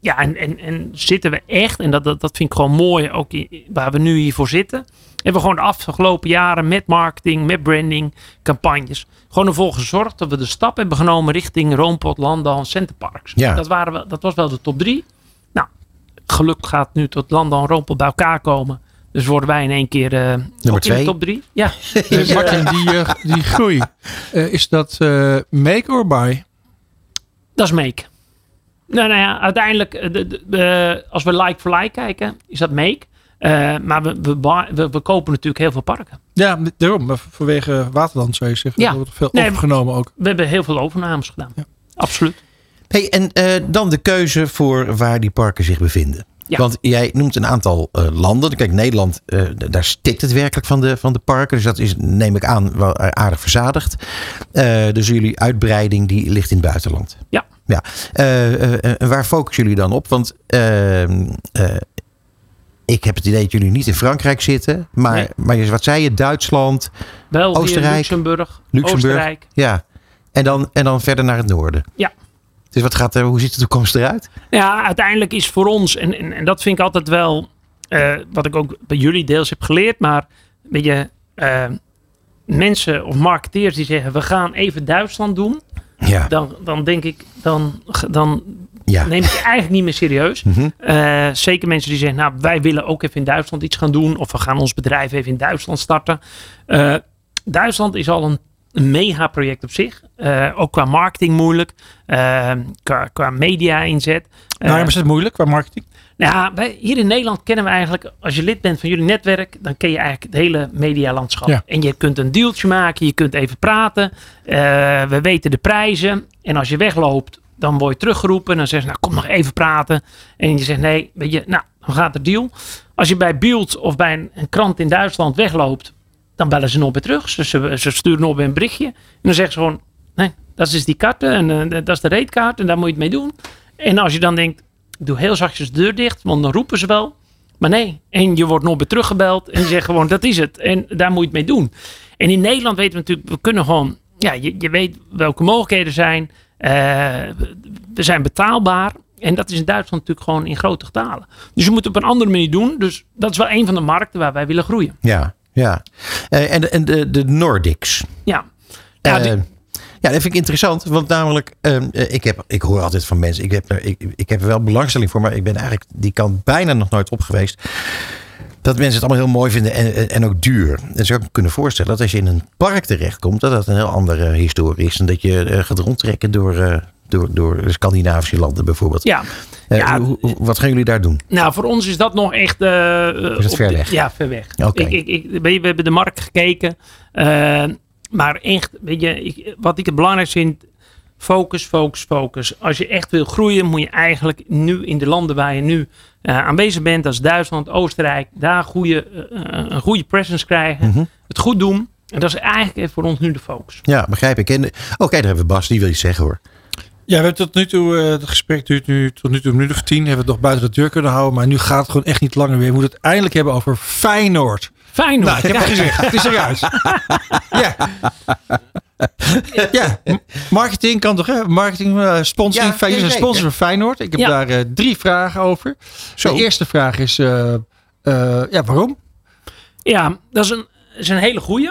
Ja, en, en, en zitten we echt, en dat, dat, dat vind ik gewoon mooi, ook waar we nu hiervoor zitten. Hebben we gewoon de afgelopen jaren met marketing, met branding, campagnes. Gewoon ervoor gezorgd dat we de stap hebben genomen richting Roompot, Landal en Centerparks. Ja. Dat, waren wel, dat was wel de top drie. Nou, gelukkig gaat nu tot Landal en Roompot bij elkaar komen. Dus worden wij in één keer eh, ook in twee. de top drie. Ja, Eh, Martin, die, die groei, eh, is dat eh, make or buy? dat is Make. Nou, nou ja, uiteindelijk, de, de- de- als we like for like kijken, is dat make. Eh, maar we, we, we, we kopen natuurlijk heel veel parken. Ja, daarom. maar vanwege Waterland zou je zeggen. Ja. Er wordt veel Nee, overgenomen ook. We hebben heel veel overnames gedaan. Absoluut. Hey, en eh, dan de keuze voor waar die parken zich bevinden. Ja. Want jij noemt een aantal eh, landen. Kijk, Nederland, eh, daar stikt het werkelijk van de, van de parken. Dus dat is, neem ik aan, wel aardig verzadigd. Eh, dus jullie uitbreiding die ligt in het buitenland. Ja. ja. Eh, eh, waar focussen jullie dan op? Want eh, eh, ik heb het idee dat jullie niet in Frankrijk zitten. Maar, Nee. maar wat zei je? Duitsland, België, Oostenrijk, Luxemburg, Luxemburg. Oostenrijk. Ja. En dan, en dan verder naar het noorden. Ja. Dus wat gaat er, hoe ziet de toekomst eruit? Ja, uiteindelijk is voor ons, en, en, en dat vind ik altijd wel, eh, wat ik ook bij jullie deels heb geleerd, maar weet je, eh, mensen of marketeers die zeggen, we gaan even Duitsland doen, Ja. dan, dan denk ik, dan, dan Ja. neem ik je eigenlijk niet meer serieus. Mhm. Eh, zeker mensen die zeggen, nou, wij willen ook even in Duitsland iets gaan doen, of we gaan ons bedrijf even in Duitsland starten. Eh, Duitsland is al een, een mega-project op zich. Eh, ook qua marketing moeilijk, qua, qua media-inzet. Waarom is het moeilijk qua marketing? nou ja, wij, hier in Nederland kennen we eigenlijk, als je lid bent van jullie netwerk, dan ken je eigenlijk het hele medialandschap. Ja. En je kunt een dealtje maken, je kunt even praten. Eh, we weten de prijzen. En als je wegloopt, dan word je teruggeroepen. En dan zeggen ze, nou kom nog even praten. En je zegt nee, weet je, nou, dan gaat de deal. Als je bij Beeld of bij een, een krant in Duitsland wegloopt, dan bellen ze nog weer terug. Ze, ze, sturen nog weer een berichtje. En dan zeggen ze gewoon, nee, dat is die kaart en eh, dat is de reetkaart en daar moet je het mee doen. En als je dan denkt, ik doe heel zachtjes de deur dicht, want dan roepen ze wel. Maar nee, en je wordt nog weer teruggebeld en die zeggen gewoon, dat is het. En daar moet je het mee doen. En in Nederland weten we natuurlijk, we kunnen gewoon, ja, je, je weet welke mogelijkheden zijn. Eh, we- zijn betaalbaar. En dat is in Duitsland natuurlijk gewoon in grote getalen. Dus je moet het op een andere manier doen. Dus dat is wel een van de markten waar wij willen groeien. Ja, ja. Eh, en de, en de, de Nordics. Ja. Ja, Eh, die- ja, dat vind ik interessant. Want namelijk, ehm, eh, ik, heb, ik hoor altijd van mensen. Ik heb, er- ik, ik heb er wel belangstelling voor. Maar ik ben eigenlijk die kant bijna nog nooit op geweest. Dat mensen het allemaal heel mooi vinden en, en- ook duur. En zou ik me kunnen voorstellen dat als je in een park terechtkomt. Dat dat een heel andere historie is. En dat je eh, gaat rondtrekken door, eh, door, door Scandinavische landen bijvoorbeeld. ja. Eh, ja, hoe- hoe- wat gaan jullie daar doen? Nou, voor ons is dat nog echt. eh, Is het op ver de- weg? Ja, ver weg. Ik, ik, ik, we hebben de markt gekeken. maar echt, weet je, ik, wat ik het belangrijkste vind. Focus, focus, focus. Als je echt wil groeien, moet je eigenlijk nu in de landen waar je nu eh, aanwezig bent, dat is Duitsland, Oostenrijk, daar goede, eh, een goede presence krijgen. Mhm. Het goed doen. En dat is eigenlijk voor ons nu de focus. Ja, begrijp ik. En, eh, Oké, daar hebben we Bas. Die wil iets zeggen hoor. Ja, we hebben tot nu toe, eh, het gesprek duurt nu tot nu toe een minuut of tien. Hebben we het nog buiten de deur kunnen houden. Maar nu gaat het gewoon echt niet langer weer. We moeten het eindelijk hebben over Feyenoord. Fijn Nou, ik heb het gezegd. Het is eruit. ja. ja, marketing kan toch, hè? Marketing, eh, sponsoring. Ja, jullie zijn sponsor van Feyenoord. Ik heb Ja. daar eh, drie vragen over. Zo. De eerste vraag is, eh, eh, ja, waarom? Ja, dat is een, is een hele goeie.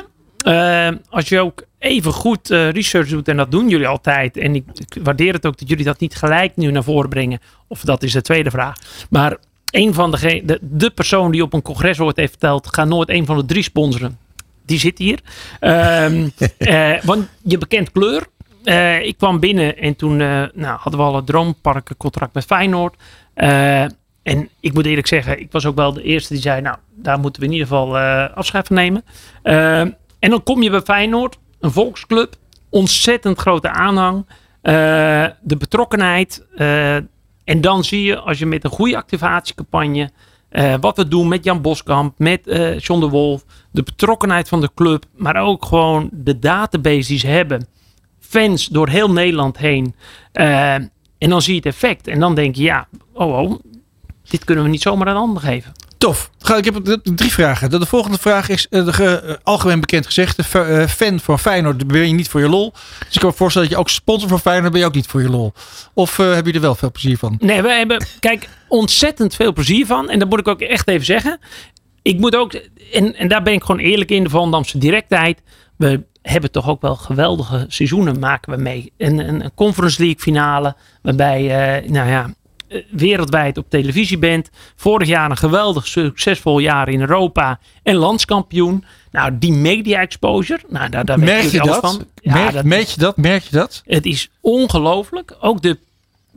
Als je ook even goed eh, research doet, en dat doen jullie altijd. En ik, ik waardeer het ook dat jullie dat niet gelijk nu naar voren brengen. Of dat is de tweede vraag. Maar een van de, de, de persoon die op een congres ooit heeft verteld, ga nooit een van de drie sponsoren. Die zit hier. Ehm, eh, want je bekent kleur. Eh, ik kwam binnen en toen eh, nou, hadden we al het droomparkencontract met Feyenoord. En ik moet eerlijk zeggen, ik was ook wel de eerste die zei, nou, daar moeten we in ieder geval eh, afscheid van nemen. En dan kom je bij Feyenoord, een volksclub, ontzettend grote aanhang, eh, de betrokkenheid. en dan zie je, als je met een goede activatiecampagne, eh, wat we doen met Jan Boskamp, met eh John de Wolf, de betrokkenheid van de club, maar ook gewoon de database die ze hebben. Fans door heel Nederland heen. Eh, en dan zie je het effect. En dan denk je, ja, oh, oh dit kunnen we niet zomaar aan de ander geven. Tof. Ik heb drie vragen. De, de volgende vraag is eh, eh, algemeen bekend gezegde. F- eh, fan van Feyenoord ben je niet voor je lol. Dus ik kan me voorstellen dat je ook sponsor van Feyenoord ben je ook niet voor je lol. Of heb je er wel veel plezier van? Nee, we hebben, kijk, ontzettend veel plezier van. En dat moet ik ook echt even zeggen. Ik moet ook, en, en daar ben ik gewoon eerlijk in, de Volendamse directheid. We hebben toch ook wel geweldige seizoenen maken we mee. Een, een, Conference League finale, waarbij, nou ja, wereldwijd op televisie bent. Vorig jaar een geweldig succesvol jaar in Europa en landskampioen. Nou, die media exposure, nou, daar, daar Merk je alles dat? van. Ja, Merk, dat, je dat? Merk je dat? het is ongelooflijk. Ook de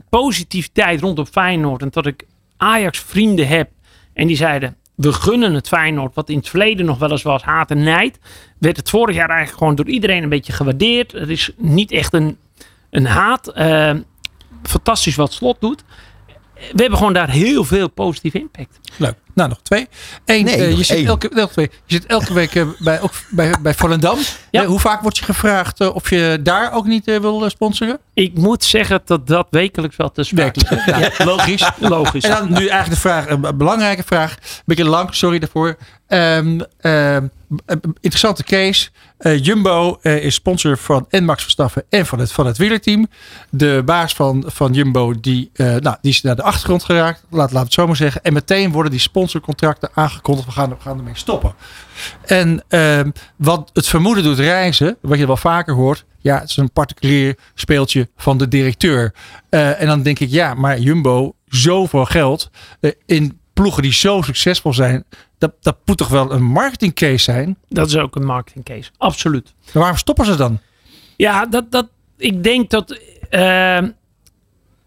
positiviteit rondom Feyenoord. En dat ik Ajax vrienden heb. En die zeiden, we gunnen het Feyenoord. Wat in het verleden nog wel eens was haat en nijd. Werd het vorig jaar eigenlijk gewoon door iedereen een beetje gewaardeerd. Er is niet echt een, een haat. Eh, fantastisch wat Slot doet. We hebben gewoon daar heel veel positieve impact. Nou, nog twee. Eén, Nee, eh, nog je, zit één. elke, elke twee, je zit elke week eh, bij, ook bij, bij Volendam. Ja. Eh, hoe vaak wordt je gevraagd of je daar ook niet wil sponsoren? Ik moet zeggen dat dat wekelijks wel te sprake is. Ja, logisch. Logisch. En dan nu eigenlijk de vraag, een belangrijke vraag. Een beetje lang, sorry daarvoor. Ehm, ehm, eh, interessante case. Eh, Jumbo eh, is sponsor van en Max Verstappen en van het, van het wielerteam. De baas van, van Jumbo die, eh, nou, die is naar de achtergrond geraakt. Laat, laat het zo maar zeggen. En meteen worden die sponsorcontracten aangekondigd. We gaan, we gaan ermee stoppen. En ehm, wat het vermoeden doet reizen, wat je wel vaker hoort. Ja, het is een particulier speeltje van de directeur. Eh, en dan denk ik, ja, maar Jumbo, zoveel geld eh, in ploegen die zo succesvol zijn. Dat, dat moet toch wel een marketingcase zijn? Dat is ook een marketing case. Absoluut. Maar waarom stoppen ze dan? Ja, dat, dat, ik denk dat.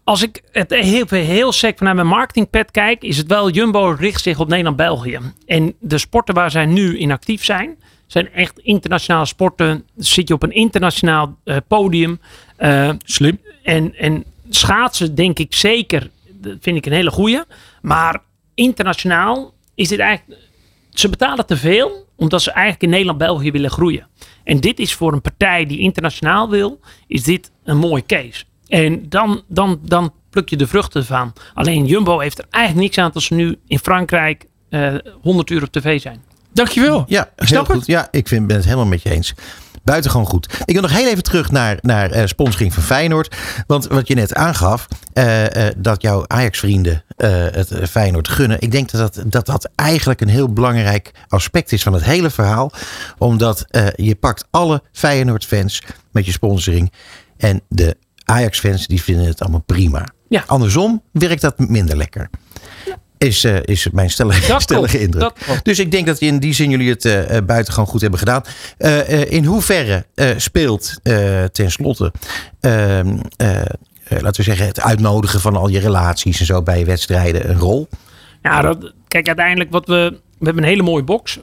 Als ik het heel, heel sec vanuit mijn marketingpad kijk, is het wel Jumbo richt zich op Nederland-België. En de sporten waar zij nu in actief zijn, zijn echt internationale sporten. Zit je op een internationaal eh, podium. Eh, Slim. en, en schaatsen denk ik zeker, dat vind ik een hele goeie. Maar internationaal is dit eigenlijk, ze betalen te veel omdat ze eigenlijk in Nederland-België willen groeien. En dit is voor een partij die internationaal wil, is dit een mooie case. En dan, dan, dan pluk je de vruchten van. Alleen Jumbo heeft er eigenlijk niks aan dat ze nu in Frankrijk eh 100 uur op tv zijn. Dankjewel. Ja, heel snap goed. het. Ja, ik vind, ben het helemaal met je eens. Buitengewoon goed. Ik wil nog heel even terug naar, naar eh, sponsoring van Feyenoord. Want wat je net aangaf, eh, eh, dat jouw Ajax-vrienden eh, het eh, Feyenoord gunnen. Ik denk dat dat, dat dat eigenlijk een heel belangrijk aspect is van het hele verhaal. Omdat eh, je pakt alle Feyenoord-fans met je sponsoring. En de Ajax-fans die vinden het allemaal prima. Ja. Andersom werkt dat minder lekker. Is, eh, is mijn stellige, Dat stellige klopt. indruk. Dat. Dus ik denk dat in die zin jullie het eh, eh, buitengewoon goed hebben gedaan. In hoeverre speelt tenslotte, ehm, eh, eh, laten we zeggen, het uitnodigen van al je relaties en zo bij wedstrijden een rol? Ja, dat, kijk, uiteindelijk wat we... We hebben een hele mooie box.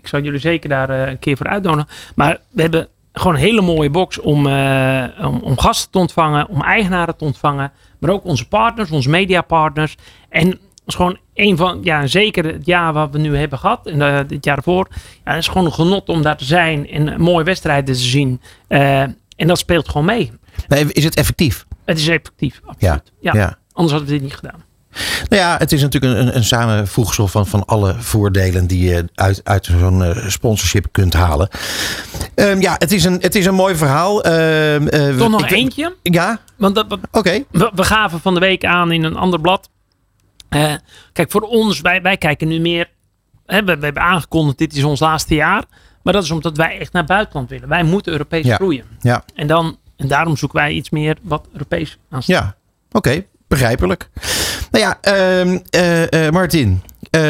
Ik zou jullie zeker daar een keer voor uitnodigen. Maar we hebben gewoon een hele mooie box om, eh, om, om gasten te ontvangen, om eigenaren te ontvangen. Maar ook onze partners, onze mediapartners. En dat is gewoon een van, ja, zeker het jaar wat we nu hebben gehad. En eh, dit jaar ervoor. Ja, het is gewoon een genot om daar te zijn en mooie wedstrijden te zien. Eh, en dat speelt gewoon mee. Is het effectief? Het is effectief, Ja. absoluut. Ja. ja. Anders hadden we dit niet gedaan. Nou ja, het is natuurlijk een, een, samenvoegsel van, van alle voordelen die je uit, uit zo'n eh, sponsorship kunt halen. Ehm, ja, het is, een, het is een mooi verhaal. Eh, Toch nog ik- eentje. Ja, Want dat, oké. we, we gaven van de week aan in een ander blad. Eh, kijk, voor ons, wij, wij kijken nu meer. Hè, we, we hebben aangekondigd, dit is ons laatste jaar. Maar dat is omdat wij echt naar buitenland willen. Wij moeten Europees Ja. groeien. Ja. En, dan, en daarom zoeken wij iets meer wat Europees aanstaat. Ja, oké. begrijpelijk. Nou ja, eh, eh, Martin. Eh,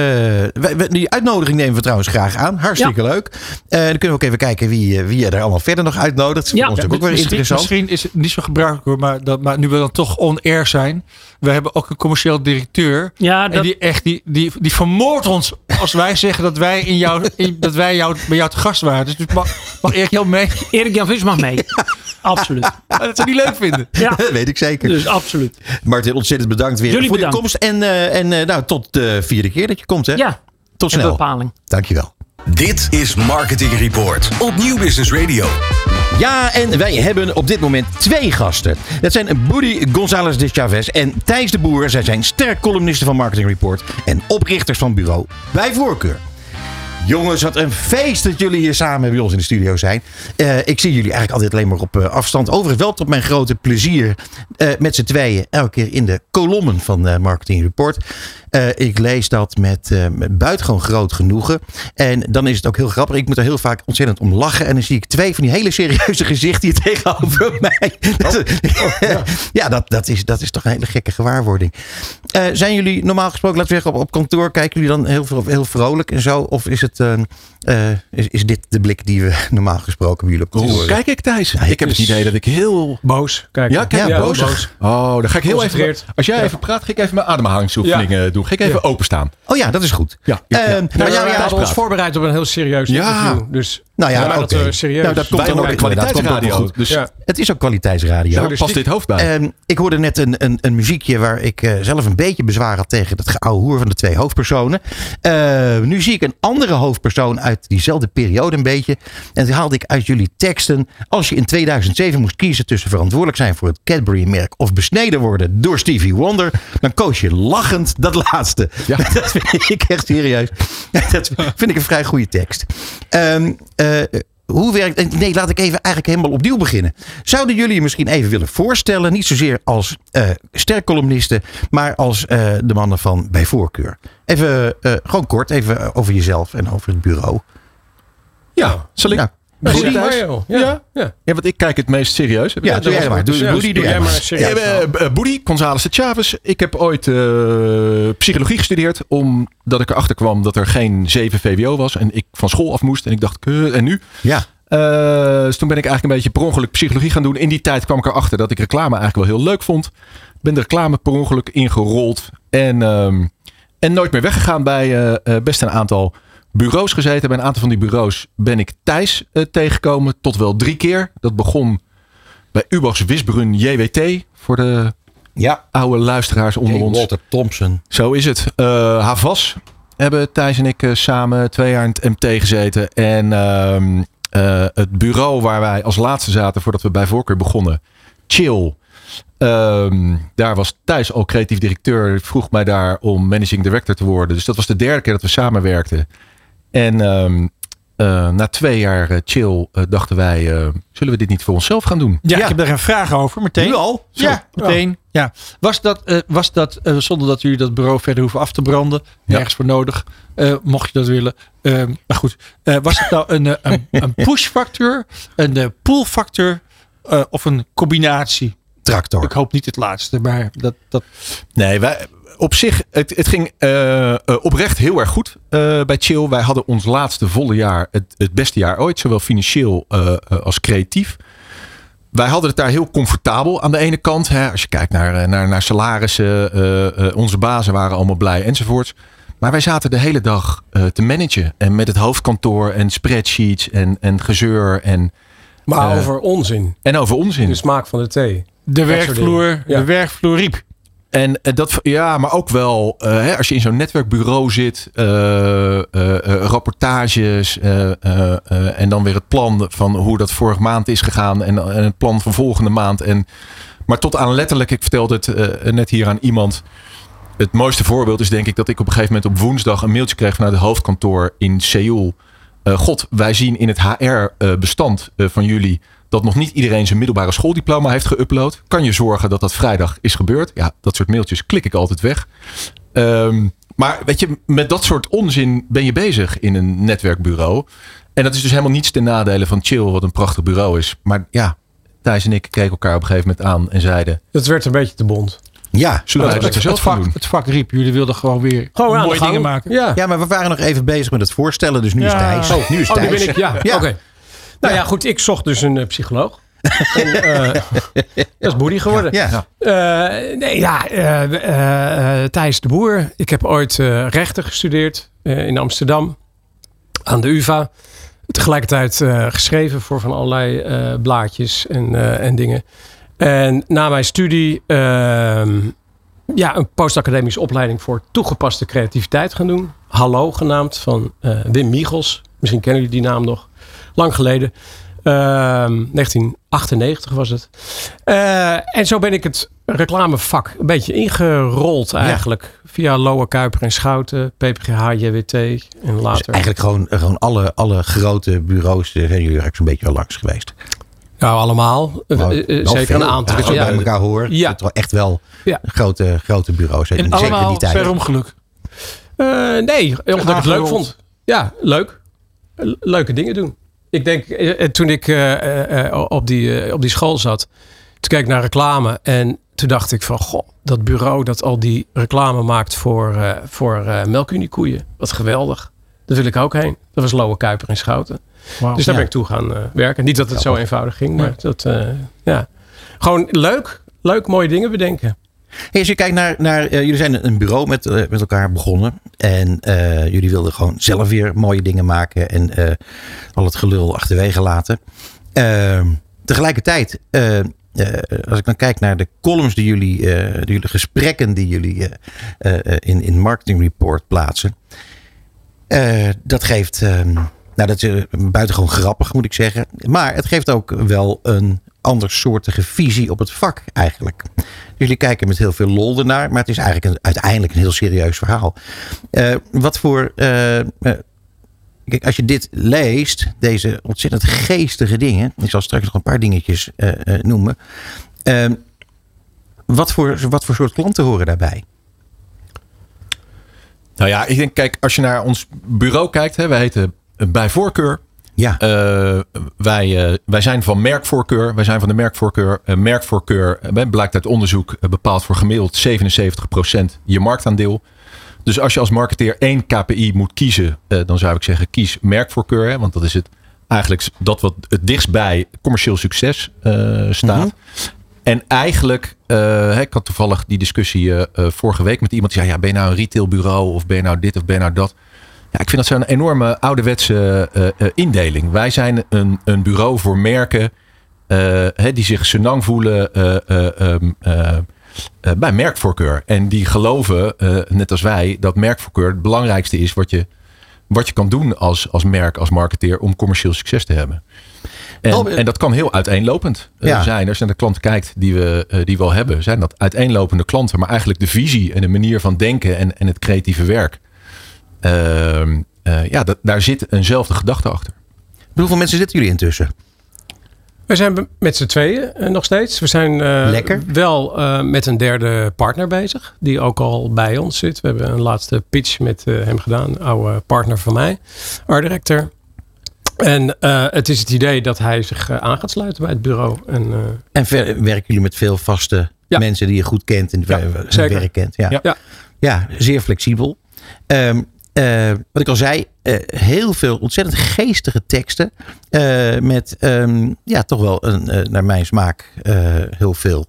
wij- wij- die uitnodiging nemen we trouwens graag aan. Hartstikke leuk. Eh, dan kunnen we ook even kijken wie, eh, wie je er allemaal verder nog uitnodigt. Dat is Ja. ons natuurlijk ook weer misschien, interessant. Misschien is het niet zo gebruikelijk hoor, maar, dat, maar nu we dan toch on-air zijn. We hebben ook een commercieel directeur. Ja, En die, echt, die, die, die vermoordt ons als wij zeggen dat wij, in jou, in, dat wij jou, bij jou te gast waren. Dus mag, mag Erik jou mee? Erik Jan Vis mag mee. Absoluut. Dat zou die leuk vinden. Ja, Dat weet ik zeker. dus absoluut. Martin, ontzettend bedankt weer Jullie voor bedankt. de komst. En, eh, en eh, nou, tot de vierde keer dat je komt. Hè? Ja, tot snel. bepaling. Dankjewel. Dit is Marketing Report op Nieuw Business Radio. Ja, en wij hebben op dit moment twee gasten. Dat zijn Boody González de Chavez en Thijs de Boer. Zij zijn sterk columnisten van Marketing Report en oprichters van bureau Bij Voorkeur. Jongens, wat een feest dat jullie hier samen bij ons in de studio zijn. Eh, ik zie jullie eigenlijk altijd alleen maar op eh, afstand. Overigens wel tot mijn grote plezier eh, met z'n tweeën elke keer in de kolommen van eh, Marketing Report. Eh, ik lees dat met, eh, met buitengewoon groot genoegen. En dan is het ook heel grappig. Ik moet er heel vaak ontzettend om lachen. En dan zie ik twee van die hele serieuze gezichten hier tegenover mij. Dat is- ja, dat, dat, is, dat is toch een hele gekke gewaarwording. Eh, zijn jullie normaal gesproken, laten we zeggen, op, op kantoor kijken jullie dan heel, heel vrolijk en zo? Of is het, eh, eh, is, is dit de blik die we normaal gesproken bij jullie op Hoe kijk ik Thijs? Ja, ik heb het idee dat ik heel... Boos. Kijk. Ja, kijk, Ja, boos. boos. Oh, dan ga ik heel even... Als jij even praat, ga ik even mijn ademhalingsoefeningen doen. Ga ik even Ja. openstaan. Oh ja, dat is goed. Ja. Ja. nou, ja, we hadden ons voorbereid op een heel serieus Ja. interview. Dus Nou ja, dat we serieus. Nou, dat komt dan ook kwaliteitsradio. goed. Dus Ja. Het is ook kwaliteitsradio. daar past dit hoofd bij. Ehm, ik hoorde net een, een, een muziekje waar ik eh, zelf een beetje bezwaar had tegen het geouwe hoer van de twee hoofdpersonen. Eh, nu zie ik een andere hoofdpersoon uit diezelfde periode een beetje. En die haalde ik uit jullie teksten. Als je in 2007 moest kiezen tussen verantwoordelijk zijn voor het Cadbury-merk of besneden worden door Stevie Wonder, dan koos je lachend dat laatste. Ja. Dat vind ik echt serieus. Dat vind ik een vrij goede tekst. Eh, hoe werkt. Nee, laat ik even eigenlijk helemaal opnieuw beginnen. Zouden jullie je misschien even willen voorstellen? Niet zozeer als eh stercolumnisten, maar als eh, de mannen van bij voorkeur. Even, eh, gewoon kort, even over jezelf en over het bureau. ja, zal ik... Ja, Mario. Ja. Ja. Ja. Ja, want ik kijk het meest serieus. Heb Ja, doe jij maar. Doe, Ja, Rudy, dus doe jij maar. serieus. Eh, eh, eh, Boedi, González de Chavez. Ik heb ooit eh, psychologie gestudeerd. Omdat ik erachter kwam dat er geen 7 VWO was. En ik van school af moest. En ik dacht, "Kut, en nu? Ja, Eh, dus toen ben ik eigenlijk een beetje per ongeluk psychologie gaan doen. In die tijd kwam ik erachter dat ik reclame eigenlijk wel heel leuk vond. Ben de reclame per ongeluk ingerold. En, ehm, en nooit meer weggegaan bij best een aantal bureaus gezeten. Bij een aantal van die bureaus ben ik Thijs eh, tegengekomen. Tot wel drie keer. Dat begon bij Ubachs Wisbrun JWT. Voor de ja. oude luisteraars onder ons. Walter Thompson. Zo is het. Eh Havas hebben Thijs en ik eh, samen twee jaar in het MT gezeten. En ehm, eh, het bureau waar wij als laatste zaten voordat we bij voorkeur begonnen. Chill. Ehm, daar was Thijs al creatief directeur. Vroeg mij daar om managing director te worden. Dus dat was de derde keer dat we samenwerkten. En ehm, eh, na twee jaar eh, chill eh, dachten wij, zullen we dit niet voor onszelf gaan doen? Ja, Ja. ik heb daar een vraag over meteen. Nu al? Zo. Ja, meteen. Ja. Was dat, was dat zonder dat jullie dat bureau verder hoeven af te branden, Ja. nergens voor nodig, mocht je dat willen. Eh, maar goed, was het nou een, een, een push factor, een pull factor of een combinatie? Tractor. Ik hoop niet het laatste, maar dat, dat Nee, wij, op zich, het, het ging eh, eh, oprecht heel erg goed eh, bij Chill. Wij hadden ons laatste volle jaar het, het beste jaar ooit, zowel financieel als creatief. Wij hadden het daar heel comfortabel aan de ene kant. Hè, als je kijkt naar, naar, naar salarissen, eh, eh, onze bazen waren allemaal blij enzovoorts. Maar wij zaten de hele dag eh, te managen. En met het hoofdkantoor en spreadsheets en, en gezeur en, Maar over onzin. en over onzin. De smaak van de thee. de werkvloer, de werkvloer riep. En eh, dat, ja, maar ook wel eh, als je in zo'n netwerkbureau zit, eh, rapportages en dan weer het plan van hoe dat vorige maand is gegaan en, het plan van volgende maand. En, maar tot aan letterlijk, ik vertelde het net hier aan iemand. Het mooiste voorbeeld is denk ik dat ik op een gegeven moment op woensdag een mailtje kreeg vanuit het hoofdkantoor in Seoul. God, wij zien in het HR-bestand van jullie dat nog niet iedereen zijn middelbare schooldiploma heeft geüpload. Kan je zorgen dat dat vrijdag is gebeurd? Ja, dat soort mailtjes klik ik altijd weg. Ehm, maar weet je, met dat soort onzin ben je bezig in een netwerkbureau. En dat is dus helemaal niets ten nadele van Chill, wat een prachtig bureau is. Maar ja, Thijs en ik keken elkaar op een gegeven moment aan en zeiden... Dat werd een beetje te bond. Ja. Zullen wij Het, het, vak, het vak riep. Jullie wilden gewoon weer Gewoon mooie dingen maken. Ja. ja, maar we waren nog even bezig met het voorstellen. Dus nu is. Thijs. Oh, nu is oh, nu Thijs. ben ik. Ja, Ja. oké. Nou ja, goed. Ik zocht dus een eh, psycholoog. en, eh, dat is Boedi geworden. Ja. Eh, nee, ja, eh, eh, eh, Thijs de Boer. Ik heb ooit eh, rechten gestudeerd eh, in Amsterdam aan de UvA. Tegelijkertijd eh, geschreven voor van allerlei eh, blaadjes en, eh, en dingen. En na mijn studie ehm, ja, een postacademische opleiding voor toegepaste creativiteit gaan doen. Hallo genaamd van eh, Wim Michels. Misschien kennen jullie die naam nog. Lang geleden. Ehm, 1998 was het. Eh, en zo ben ik het reclamevak een beetje ingerold eigenlijk. Via Lowe Kuiper en Schouten, PPGH, JWT en Dus later. eigenlijk gewoon, gewoon alle, alle grote bureaus eh, zijn jullie eigenlijk zo'n beetje wel langs geweest. nou, allemaal. Eh, Nou, eh, wel zeker een aantal. Als je Ja. bij elkaar hoort, Ja. het wel echt wel Ja. grote, grote bureaus. En zeker allemaal die tijd. per ongeluk. Eh, nee, omdat ik het leuk vond. Ja, leuk. Le- Leuke dingen doen. Ik denk, eh, eh, toen ik eh, op, die, op die school zat, toen keek ik naar reclame en toen dacht ik van, goh, dat bureau dat al die reclame maakt voor, eh voor eh melkuniekoeien. Wat geweldig. Daar wil ik ook heen. Dat was Lowe Kuiper in Schouten. Dus daar Ja. ben ik toe gaan werken. Niet dat het zo eenvoudig ging, maar dat, ja. Gewoon leuk. Leuk mooie dingen bedenken. Hey, als je kijkt naar, naar eh, jullie zijn een bureau met, eh, met elkaar begonnen. En eh, jullie wilden gewoon zelf weer mooie dingen maken. En al het gelul achterwege laten. Ehm, tegelijkertijd, als ik dan kijk naar de columns die jullie, die jullie gesprekken die jullie in, in Marketing Report plaatsen. dat geeft, ehm, nou dat is buitengewoon grappig moet ik zeggen. Maar het geeft ook wel een andersoortige visie op het vak eigenlijk. Jullie kijken met heel veel lol ernaar, maar het is eigenlijk een, uiteindelijk een heel serieus verhaal. Eh, wat voor. eh, eh, kijk, als je dit leest, deze ontzettend geestige dingen. Ik zal straks nog een paar dingetjes noemen. Eh, wat, voor, wat voor soort klanten horen daarbij? Nou ja, ik denk, kijk, als je naar ons bureau kijkt, hè, wij heten bij voorkeur. Ja. Eh, wij, eh, wij zijn van merkvoorkeur. Wij zijn van de merkvoorkeur. Eh, merkvoorkeur blijkt uit onderzoek bepaalt voor gemiddeld 77% je marktaandeel. Dus als je als marketeer één KPI moet kiezen, dan zou ik zeggen kies merkvoorkeur. Hè, want dat is het eigenlijk dat wat het dichtst bij commercieel succes staat. En eigenlijk, ik had toevallig die discussie vorige week met iemand die zei: ja, ben je nou een retailbureau of ben je nou dit of ben je nou dat? Ja, ik vind dat zo'n enorme ouderwetse eh, indeling. Wij zijn een, een bureau voor merken eh, hè, die zich senang voelen eh, eh, ehm, eh, eh, bij merkvoorkeur. En die geloven, net als wij, dat merkvoorkeur het belangrijkste is wat je, wat je kan doen als, als merk, als marketeer om commercieel succes te hebben. En, Oh, en dat kan heel uiteenlopend Ja. zijn. Als je naar de klanten kijkt die we, die we al hebben, zijn dat uiteenlopende klanten. Maar eigenlijk de visie en de manier van denken en, en het creatieve werk. Ehm, eh, ja, dat, daar zit eenzelfde gedachte achter. Hoeveel mensen zitten jullie intussen? We zijn met z'n tweeën eh, nog steeds. We zijn eh, Lekker. wel eh, met een derde partner bezig. Die ook al bij ons zit. We hebben een laatste pitch met eh, hem gedaan. Oude partner van mij. Art director. En eh, het is het idee dat hij zich aan gaat sluiten bij het bureau. En, eh, En ver- werken jullie met veel vaste Ja. mensen die je goed kent en Ja, zeker. werk kent? Ja. Ja. Ja. Ja. zeer flexibel. Ehm, eh, wat ik al zei, eh, heel veel ontzettend geestige teksten. eh, met met ja, toch wel een, naar mijn smaak eh, heel veel.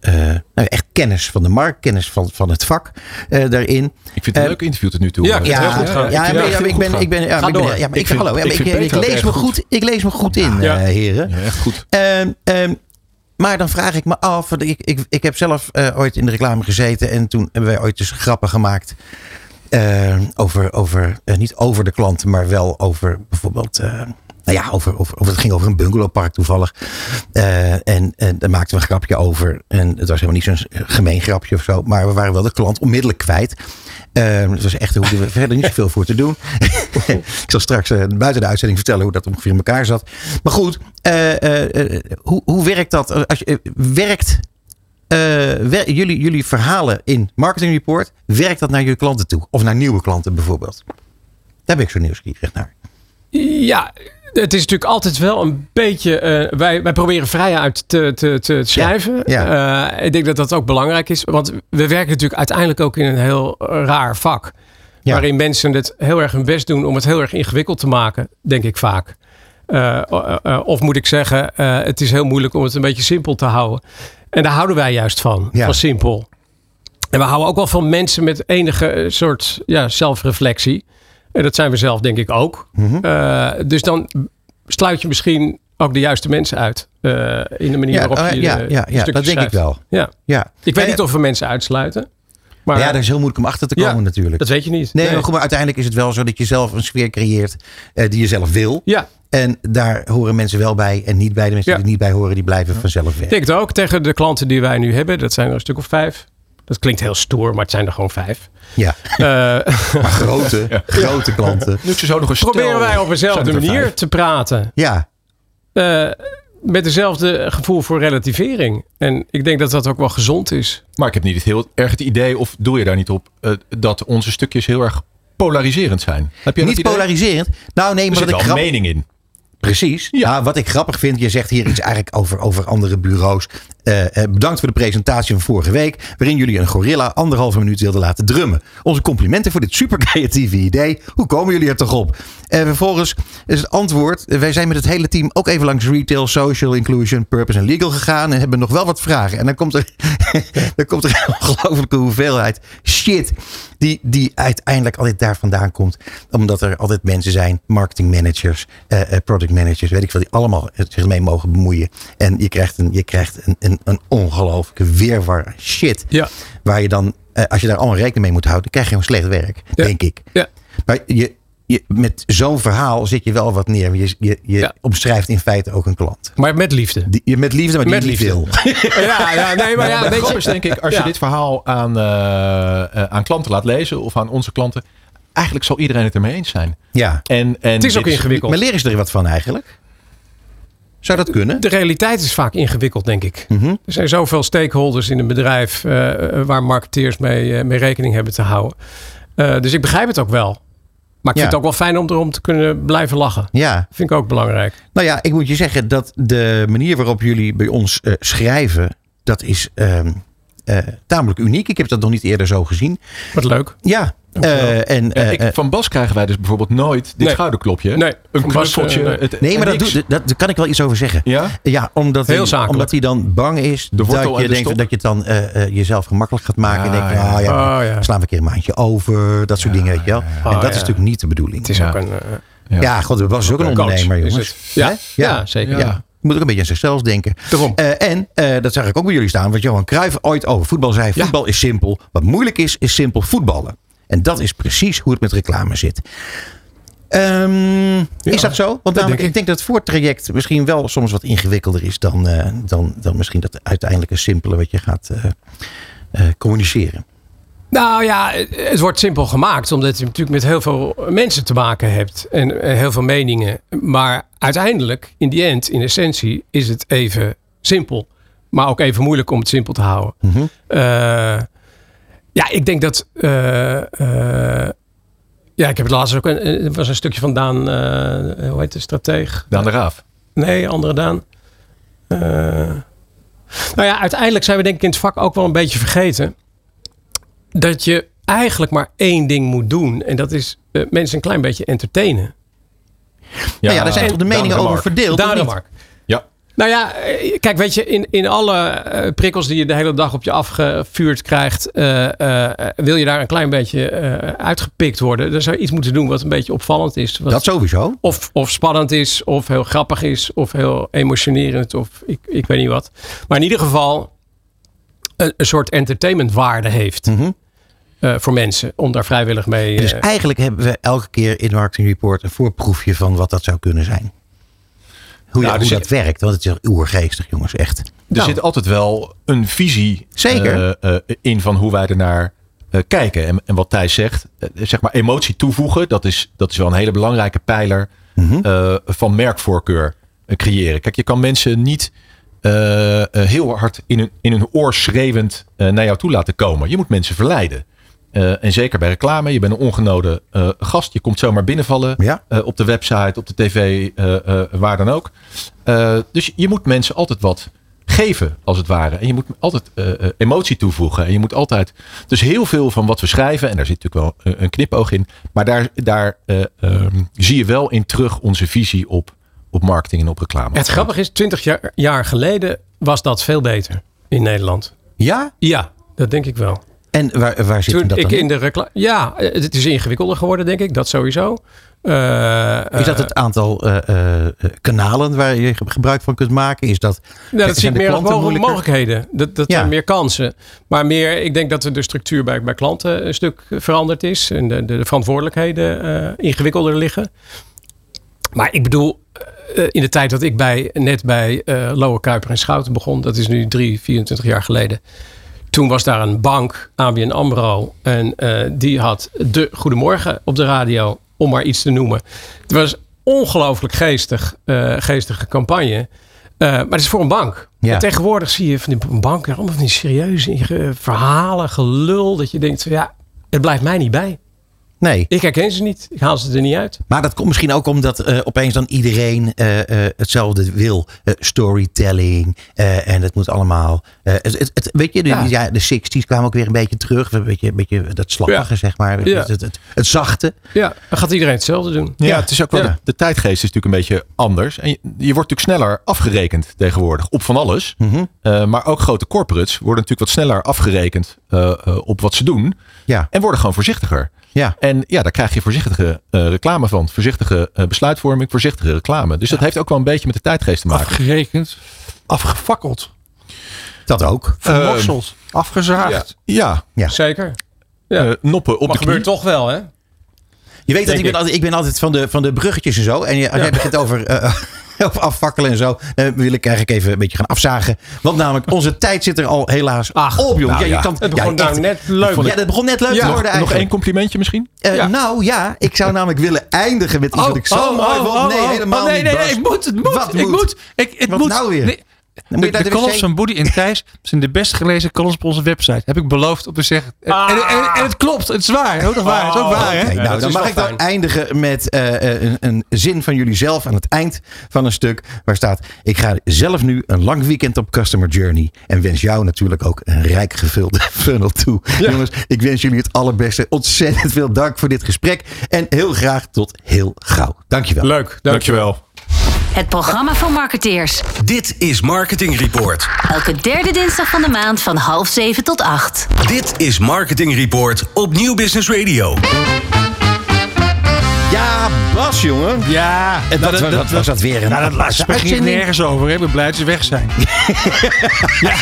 eh, nou, echt kennis van de markt, kennis van, van het vak eh, daarin. Ik vind het een leuk interview tot nu toe. ja, ja, Ja, heel goed ja, gaan. ja, Ik ben, ik ben, ja, ik ben, door. ja, maar Ik hallo, ja, ik lees me goed. goed, ik lees me goed in, Ja. eh, heren. Ja, echt goed. Ehm, ehm, maar dan vraag ik me af, want ik, ik, ik heb zelf eh, ooit in de reclame gezeten en toen hebben wij ooit dus grappen gemaakt eh, over, over eh, niet over de klanten, maar wel over bijvoorbeeld, eh, nou ja, over, over, over, het ging over een bungalowpark toevallig. En, en daar maakten we een grapje over en het was helemaal niet zo'n gemeen grapje of zo, maar we waren wel de klant onmiddellijk kwijt. Het was echt, hoefden we verder niet zoveel voor te doen. ik zal straks buiten de uitzending vertellen hoe dat ongeveer in elkaar zat. Maar goed, hoe, hoe werkt dat? Als je, werkt eh, jullie, jullie verhalen in Marketing Report, werkt dat naar jullie klanten toe? Of naar nieuwe klanten bijvoorbeeld? Daar ben ik zo nieuwsgierig naar. Ja, het is natuurlijk altijd wel een beetje. eh, wij, wij proberen vrij uit te, te, te schrijven. ja. Eh, ik denk dat dat ook belangrijk is. Want we werken natuurlijk uiteindelijk ook in een heel raar vak. Ja. Waarin mensen het heel erg hun best doen om het heel erg ingewikkeld te maken, denk ik vaak. Of moet ik zeggen, het is heel moeilijk om het een beetje simpel te houden. En daar houden wij juist van, Ja. van simpel. En we houden ook wel van mensen met enige eh, soort ja, zelfreflectie. En dat zijn we zelf denk ik ook. Mhm. Eh, dus dan sluit je misschien ook de juiste mensen uit. eh, in de manier Ja, waarop je ja, de ja, ja, stukjes dat denk ik wel. Ja. Ja. Ik weet niet of we mensen uitsluiten. Maar ja, dat is heel moeilijk om achter te Ja, komen natuurlijk. dat weet je niet. Nee, maar goed, maar uiteindelijk is het wel zo dat je zelf een sfeer creëert eh, die je zelf wil. Ja, En daar horen mensen wel bij en niet bij. De mensen Ja. die er niet bij horen, die blijven vanzelf weg. ik denk het ook tegen de klanten die wij nu hebben. Dat zijn er een stuk of vijf. Dat klinkt heel stoer, maar het zijn er gewoon vijf. Ja, Eh, maar grote, grote klanten. Nu ze zo nog een proberen wij op dezelfde er manier vijf. te praten. Ja, Eh, met dezelfde gevoel voor relativering. En ik denk dat dat ook wel gezond is. Maar ik heb niet het heel erg het idee, of doe je daar niet op, eh, dat onze stukjes heel erg polariserend zijn. Heb je dat niet polariserend. Nou nee, Er maar zit wat ik wel grap... mening in. Precies. Ja. Nou, wat ik grappig vind, je zegt hier iets eigenlijk over, over andere bureaus. Eh, eh, bedankt voor de presentatie van vorige week. Waarin jullie een gorilla anderhalve minuut wilden laten drummen. Onze complimenten voor dit super creatieve idee. Hoe komen jullie er toch op? En vervolgens is het antwoord. eh, Wij zijn met het hele team ook even langs retail, social, inclusion, purpose en legal gegaan. En hebben nog wel wat vragen. En dan komt er, dan komt er een ongelofelijke hoeveelheid shit. Die, die uiteindelijk altijd daar vandaan komt. Omdat er altijd mensen zijn, marketing managers, eh, eh, product managers, weet ik veel, die allemaal zich mee mogen bemoeien. En je krijgt een, je krijgt een, een ongelofelijke weerwar shit. Ja. Waar je dan, eh, als je daar allemaal rekening mee moet houden, dan krijg je gewoon slecht werk, Ja. denk ik. Ja. Maar je, je, met zo'n verhaal zit je wel wat neer. Je, je, je Ja. omschrijft in feite ook een klant. Maar met liefde. Die, je met liefde, maar Met niet liefde. veel. Ja, ja, nee, maar ja, weet je, is denk ik, als je Ja. dit verhaal aan, eh, eh, aan klanten laat lezen of aan onze klanten, eigenlijk zal iedereen het ermee eens zijn. Ja. En, en Het is ook ingewikkeld. Maar leren ze er wat van eigenlijk? Zou dat kunnen? De realiteit is vaak ingewikkeld, denk ik. Mhm. Er zijn zoveel stakeholders in een bedrijf eh, waar marketeers mee, eh, mee rekening hebben te houden. Eh, dus ik begrijp het ook wel. Maar ik Ja. vind het ook wel fijn om erom te kunnen blijven lachen. Ja. Vind ik ook belangrijk. Nou ja, ik moet je zeggen dat de manier waarop jullie bij ons schrijven, dat is ehm, eh, tamelijk uniek. Ik heb dat nog niet eerder zo gezien. Wat leuk. Ja. eh, en, Ja, eh, ik, van Bas krijgen wij dus bijvoorbeeld nooit dit Nee. schouderklopje. Nee, een Bas, eh, nee. het- nee, maar dat, doet, dat, daar kan ik wel iets over zeggen. Ja? Ja, omdat, Heel hij, zakelijk. omdat hij dan bang is dat je de denkt stok. dat je het dan eh, eh, jezelf gemakkelijk gaat maken. en Ja, denk van, ja. ah, ja, Oh, ja. slaan we een keer een maandje over. Dat soort dingen, weet je wel. en Oh, dat ja. is natuurlijk niet de bedoeling. Het is Ja. ook een... ja. god, dat was ook een ondernemer, jongens. Ja, ja, zeker. Ja. Je moet ook een beetje aan zichzelf denken. Daarom. Eh, en eh, dat zag ik ook bij jullie staan. Wat Johan Cruijff ooit over voetbal zei. Ja. Voetbal is simpel. Wat moeilijk is, is simpel voetballen. En dat is precies hoe het met reclame zit. Ehm, is dat zo? Want namelijk, denk ik. ik. denk dat het voortraject misschien wel soms wat ingewikkelder is dan, eh, dan, dan misschien dat uiteindelijke simpele wat je gaat communiceren. Nou ja, het wordt simpel gemaakt. Omdat je natuurlijk met heel veel mensen te maken hebt. En eh, heel veel meningen. Maar uiteindelijk, in die end, in essentie, is het even simpel. Maar ook even moeilijk om het simpel te houden. Mhm. Eh, ja, ik denk dat... eh, ja, ik heb het laatst ook... Een, er was een stukje van Daan... hoe heet de strateeg? Daan de Raaf. Nee, andere Daan. Nou ja, uiteindelijk zijn we denk ik in het vak ook wel een beetje vergeten. Dat je eigenlijk maar één ding moet doen. En dat is eh, mensen een klein beetje entertainen. Ja, ja, daar zijn toch de meningen over verdeeld? of Daar niet? Mark. Ja. Nou ja, eh, kijk, weet je, in, in alle eh, prikkels die je de hele dag op je afgevuurd krijgt, eh, eh, wil je daar een klein beetje eh, uitgepikt worden. Dan zou je iets moeten doen wat een beetje opvallend is. Wat, Dat sowieso. of, of spannend is, of heel grappig is, of heel emotionerend, of ik, ik weet niet wat. Maar in ieder geval een, een soort entertainmentwaarde heeft Mhm. Eh, voor mensen om daar vrijwillig mee. Dus eh, eigenlijk hebben we elke keer in Marketing Report een voorproefje van wat dat zou kunnen zijn. Hoe, Ja, je- hoe je- dat werkt. Want het is oergeestig, jongens, echt. Er Nou. zit altijd wel een visie Zeker. eh, eh, in van hoe wij ernaar eh, kijken. En, en wat Thijs zegt, zeg maar emotie toevoegen, dat is, dat is wel een hele belangrijke pijler Mhm. eh, van merkvoorkeur creëren. Kijk, je kan mensen niet heel hard in hun, in hun oor schreeuwend eh, naar jou toe laten komen. Je moet mensen verleiden. Eh, en zeker bij reclame, je bent een ongenode eh, gast. Je komt zomaar binnenvallen Ja. eh, op de website, op de tv, eh, eh, waar dan ook. Eh, dus je moet mensen altijd wat geven, als het ware. En je moet altijd eh, eh, emotie toevoegen. En je moet altijd. Dus heel veel van wat we schrijven, en daar zit natuurlijk wel een knipoog in. Maar daar, daar eh, ehm, zie je wel in terug onze visie op, op marketing en op reclame. het grappige is, 20 jaar, jaar geleden was dat veel beter in Nederland. Ja? Ja, dat denk ik wel. En waar, waar zit Toen dat ik dan in de reclame. Ja, het is ingewikkelder geworden, denk ik. Dat sowieso. Eh, Is dat eh, het aantal eh, kanalen waar je ge- gebruik van kunt maken? Is dat, Nou, dat zie ik de meer als mogelijkheden. Dat, dat Ja. zijn meer kansen. Maar meer, ik denk dat de structuur bij, bij klanten een stuk veranderd is. En de, de, de verantwoordelijkheden ingewikkelder liggen. Maar ik bedoel, in de tijd dat ik bij, net bij Lowe Kuiper en Schouten begon. Dat is nu 3, 24 jaar geleden. Toen was daar een bank, ABN AMRO. En eh, die had de Goedemorgen op de radio, om maar iets te noemen. Het was ongelooflijk geestig, eh, geestige campagne. Eh, maar het is voor een bank. Ja. En tegenwoordig zie je van die banken allemaal van die serieuze verhalen, gelul. Dat je denkt, ja, het blijft mij niet bij. Nee. Ik herken ze niet. Ik haal ze er niet uit. Maar dat komt misschien ook omdat eh, opeens dan iedereen eh, eh, hetzelfde wil. Storytelling. eh, en het moet allemaal. eh, het, het, het- weet je, de, Ja. ja. de 60s kwamen ook weer een beetje terug. Een beetje, een beetje dat slappige, Ja. zeg maar. Ja. Het, het, het, het zachte. Ja, dan gaat iedereen hetzelfde doen. Ja, het is ook wel, Ja. de tijdgeest is natuurlijk een beetje anders. En je, je wordt natuurlijk sneller afgerekend tegenwoordig op van alles. Mhm. Eh, maar ook grote corporates worden natuurlijk wat sneller afgerekend eh, eh, op wat ze doen. Ja. En worden gewoon voorzichtiger. Ja. En ja, daar krijg je voorzichtige eh, reclame van. Voorzichtige eh, besluitvorming, voorzichtige reclame. Dus dat heeft ook wel een beetje met de tijdgeest te maken. Afgerekend. Afgefakkeld. Dat ook. Vermorseld. afgezaagd. Ja, Ja. Zeker. eh, noppen op Maar de knie. gebeurt toch wel, hè? Je weet dat ik ben, ik. altijd, ik ben altijd van de, van de bruggetjes en zo. En je, als begint over, over afvakkelen en zo, eh, wil ik eigenlijk even een beetje gaan afzagen. Want namelijk, onze tijd zit er al helaas Ach, op, nou ja, je ja. kan, Het begon nou echt. net leuk. Ja, dat begon net leuk te worden nog één complimentje misschien? Eh. Nou ja, ik zou namelijk willen eindigen met iets wat ik zo mooi vond. Nee, helemaal oh, nee, niet. nee, nee, Bas. ik moet, het moet, Wat ik moet? moet. Ik, het Wat moet. nou weer? Nee, Dan moet je de columns van Boody en Thijs zijn de best gelezen columns op onze website. Heb ik beloofd om te zeggen. En, Ah. en, en, en het klopt, het is waar. Ook nog waar, het is ook waar, hè? Nou, dan mag ik dan fijn. eindigen met eh, eh, een, een zin van jullie zelf aan het eind van een stuk. Waar staat: Ik ga zelf nu een lang weekend op Customer Journey. En wens jou natuurlijk ook een rijk gevulde funnel toe. Jongens, ik wens jullie het allerbeste. Ontzettend veel dank voor dit gesprek. En heel graag tot heel gauw. Dankjewel. Leuk. Dankjewel. Het programma van marketeers. Dit is Marketing Report. Elke derde dinsdag van de maand van half zeven tot acht. Dit is Marketing Report op Nieuw Business Radio. Ja, Bas, jongen. Ja, En dat, was- dat was dat weer een Nou, dat laatste uitzending. nergens over. hè. Ik ben blij dat ze weg zijn. ja.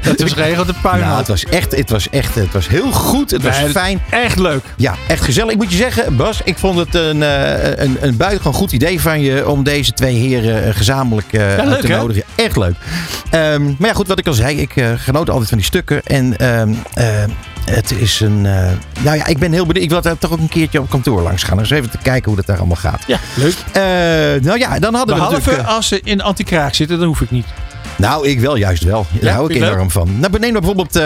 Het was geregeld de puin. Nou, het was echt, het was echt, het was heel goed. Het was Nee, fijn. Echt leuk. Ja, echt gezellig. Ik moet je zeggen, Bas, ik vond het een, eh, een, een buitengewoon goed idee van je om deze twee heren eh, gezamenlijk eh, uit leuk, te hè? nodigen. Echt leuk. Ehm, maar ja, goed, wat ik al zei, ik genoot altijd van die stukken. En ehm, eh, het is een. nou ja, ik ben heel benieuwd. Ik wil daar toch ook een keertje op kantoor langs gaan. Dus even te kijken hoe dat daar allemaal gaat. Ja, leuk. Eh, nou ja, dan hadden we Behalve eh, als ze in anti-kraak zitten, dan hoef ik niet. nou, ik wel juist wel. Daar Ja, hou ik enorm van. Nou, neem bijvoorbeeld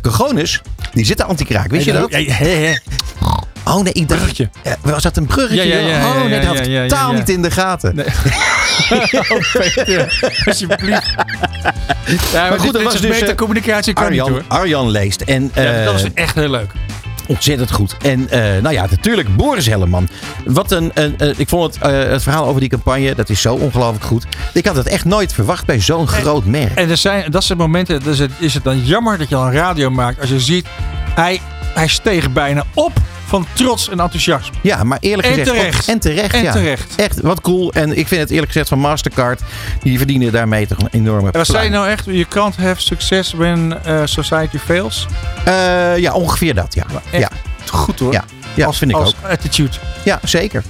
Cogonus. Die zitten anti-kraak. Wist je dat? Hè, hè. Oh nee, ik dacht. Bruggetje. Was dat een bruggetje? Ja, ja, ja, oh nee, dat had ik totaal niet in de gaten. Nee. Oh, alsjeblieft. Ja, maar, goed, dit, dat was dus, beter eh, communicatie kan niet Arjan, hoor. Arjan leest. En Ja, eh, dat is echt heel leuk. ontzettend goed. En eh, nou ja, natuurlijk Boris Helleman. Wat een, een, een- ik vond het, het verhaal over die campagne, dat is zo ongelooflijk goed. Ik had het echt nooit verwacht bij zo'n groot merk. En er zijn, dat zijn momenten, dus het, is het dan jammer dat je al een radio maakt. Als je ziet, hij, hij steeg bijna op van trots en enthousiasme. Ja, maar eerlijk En gezegd. terecht. ook- en terecht. En ja. terecht. Echt, wat cool. En ik vind het eerlijk gezegd van Mastercard. Die verdienen daarmee toch een enorme. En wat zei je nou echt? You can't have success when eh, society fails. Eh, ja, ongeveer dat. Ja, ja. Goed hoor. Ja, ja als, vind ik als ook. attitude. Ja, zeker.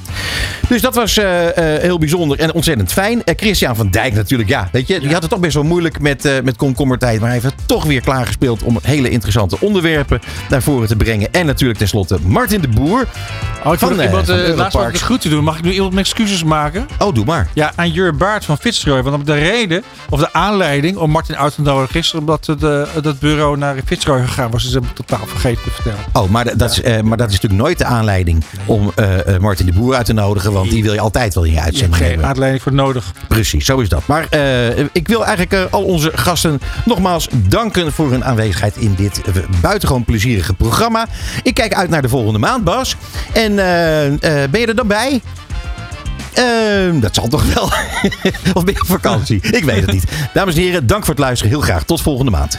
Dus dat was eh, eh, heel bijzonder en ontzettend fijn. Eh, Christian van Dijk natuurlijk, ja. Weet je, die had het toch best wel moeilijk met, met komkommertijd. Maar hij heeft het toch weer klaargespeeld om hele interessante onderwerpen naar voren te brengen. En natuurlijk tenslotte Martin de Boer. Oh, ik eh, iemand, laatst wat de groeten doen. Mag ik nu iemand mijn excuses maken? Oh, doe maar. Ja, aan Jur Baart van Fitzroy. Want de reden, of de aanleiding om Martin uit te nodigen gisteren, omdat de, dat bureau naar Fitzroy gegaan was. Dus ze hebben het totaal vergeten te vertellen. Oh, maar, dat- dat is, maar dat is natuurlijk nooit de aanleiding om eh, eh, Martin de Boer uit te nodigen. Want die wil je altijd wel in je uitzending geen hebben. aanleiding voor nodig. Precies, zo is dat. Maar eh, ik wil eigenlijk al onze gasten nogmaals danken voor hun aanwezigheid in dit buitengewoon plezierige programma. Ik kijk uit naar de volgende maand, Bas. En ben je er dan bij? Ehm, dat zal toch wel. of ben je op vakantie? Ik weet het niet. Dames en heren, dank voor het luisteren. Heel graag. Tot volgende maand.